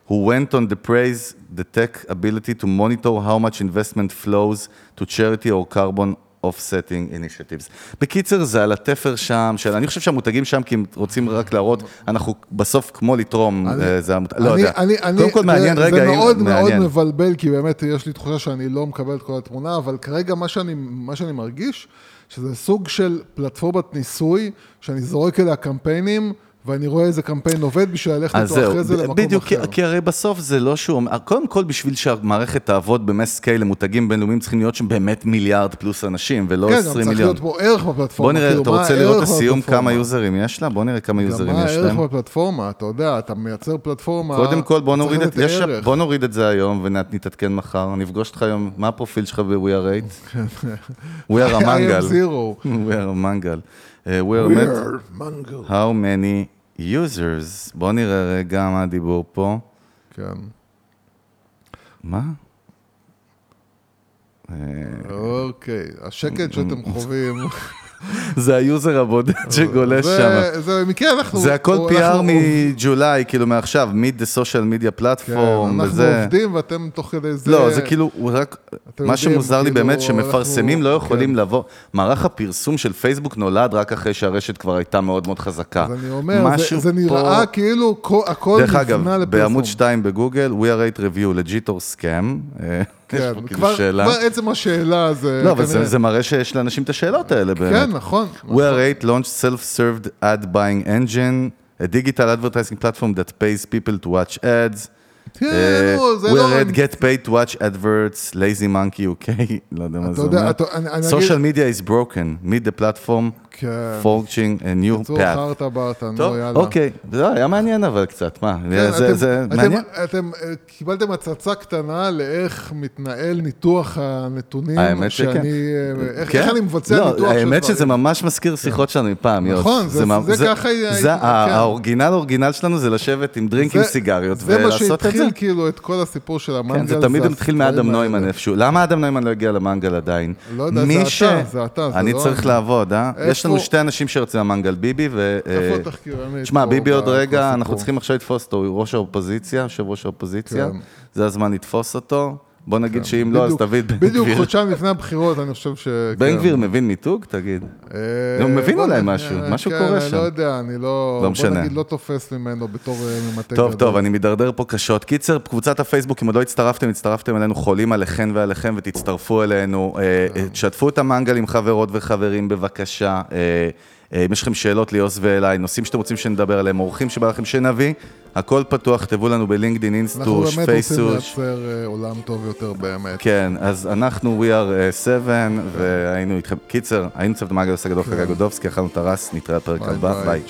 who went on the praise the tech ability to monitor how much investment flows to charity or carbon offsetting initiatives. בקיצר, זה על התפר שם, של, אני חושב שהמותגים שם, כי הם רוצים רק להראות, אנחנו בסוף כמו לתרום, אני- אה, זה המותג, לא אני- יודע. אני- אני- קודם כל מעניין, זה- רגע, זה מאוד מאוד מעניין. מבלבל, כי באמת יש לי תחושה שאני לא מקבל את כל התמונה, אבל כרגע מה שאני, מה שאני מרגיש, שזה סוג של פלטפורמת ניסוי, שאני זורק אליה קמפיינים, ואני רואה איזה קמפיין עובד בשביל ללכת איתו אחרי זה למקום בדיוק, כי, אחר. כי הרי בסוף זה לא שהוא, קודם כל בשביל שהמערכת תעבוד ב mass scale למותגים בינלאומיים צריכים להיות שם באמת מיליארד פלוס אנשים, ולא כן, 20 גם צריך מיליון. להיות פה ערך בפלטפורמה. בוא נראה, כאילו, אתה מה רוצה לראות את הערך הסיום? כמה יוזרים יש לה? בוא נראה כמה גם יוזרים מה יש הערך להם. בפלטפורמה? אתה יודע, אתה מייצר פלטפורמה... קודם כל בוא נוריד את, יש. בוא נוריד את זה היום ונתעדכן מחר, אני אפגוש אותך היום, מה הפרופיל שלך ב-We are 8? [LAUGHS] We are a I am mangal. zero. [LAUGHS] We are a mangal. Uh, we are met, how many users? בוא נראה רגע מה הדיבור פה. כן. מה? אוקיי, השקט שאתם חווים. זה היוזר הבודד שגולש שם. זה- במקרה אנחנו... זה הכל אנחנו- PR מג'ולי, כאילו מעכשיו, meet the social media platform, אנחנו וזה... עובדים ואתם תוך כדי זה... לא, זה כאילו, הוא רק, מה שמוזר לי כאילו, באמת, שמפרסמים אנחנו- לא יכולים כן. לבוא, מערך הפרסום של פייסבוק נולד רק אחרי שהרשת כבר הייתה מאוד מאוד חזקה. אז אני אומר, זה- נראה כאילו כל- הכל דרך נבנה אגב, לפרסום. בעמוד 2 בגוגל, We are 8 review, legit or scam. אה, יש כן, פה כאילו שאלה. כבר עצם השאלה זה... לא, אבל זה- מראה שיש לאנשים את השאלות האלה באמת. כן, נכון. We are 8 launched self-served ad buying engine, a digital advertising platform that pays people to watch ads. כן, אה, נו, זה We לא... are 8 get paid to watch adverts, lazy monkey UK, לא יודע מה זה אומר. Social media is broken, meet the platform, כן. a new path. ברטה, טוב, נו יאללה. אוקיי, זה היה מעניין אבל קצת, מה, כן, זה- אתם- זה אתם- מעניין? אתם אה, קיבלתם הצצה קטנה לאיך מתנהל ניתוח הנתונים, האמת שכן. שאני, אה, איך כן? איך אני מבצע לא, ניתוח של האמת שזה דברים. ממש מזכיר שיחות שלנו מפעם, יוס. נכון, זה- מה- זה ככה הייתי- זה ה- כן. האורגינל האורגינל שלנו זה לשבת עם דרינק עם זה- סיגריות זה מה ולעשות את זה. שהתחיל כאילו את כל הסיפור של המנגל. כן, זה תמיד מתחיל מאדם נוימן. איפשהו. למה אדם נוימן לא הגיע למנגל עדיין? לא יודע, זה אתה, זה אתה, זה אני לא צריך. לעבוד, אה? יש לנו שתי אנשים שרוצים למנגל, ביבי ו... אה, התחקירנית תשמע, פה ביבי עוד רגע? אנחנו צריכים עכשיו לתפוס אותו, הוא ראש האופוזיציה, יושב ראש האופוזיציה. כן. זה הזמן לתפוס אותו. בוא נגיד שאם לא, אז בדיוק- תביא את בן בדיוק גביר. חודשיים לפני הבחירות, אני חושב ש... בן כן. גביר מבין מיתוג? תגיד. אה, הוא מבין אולי משהו, אה, משהו כן, קורה אני שם. לא יודע, אני לא... לא משנה. בוא נגיד, לא תופס ממנו בתור אה, ממתג טוב. טוב, אני מידרדר פה קשות. קיצר, קבוצת הפייסבוק, אם עוד לא הצטרפתם, הצטרפתם אלינו, חולים עליכן ועליכם, ותצטרפו אלינו. תשתפו את המנגל עם חברות וחברים, בבקשה. אה, אה, אם יש לכם שאלות ליוס ואליי, נושאים שאתם רוצים שנדבר עליהם, אורחים שבא לכם שנביא, הכל פתוח, כתבו לנו בלינקדאין, אנחנו אינסטוש, באמת רוצים פייסוש. לייצר אה, עולם טוב יותר באמת. כן, אז אנחנו We are 7, והיינו איתכם. קיצר, היינו צוות המעגל עושה גדול חגי גודובסקי, אכלנו את הרס, נתראה בפרק הבא, ביי.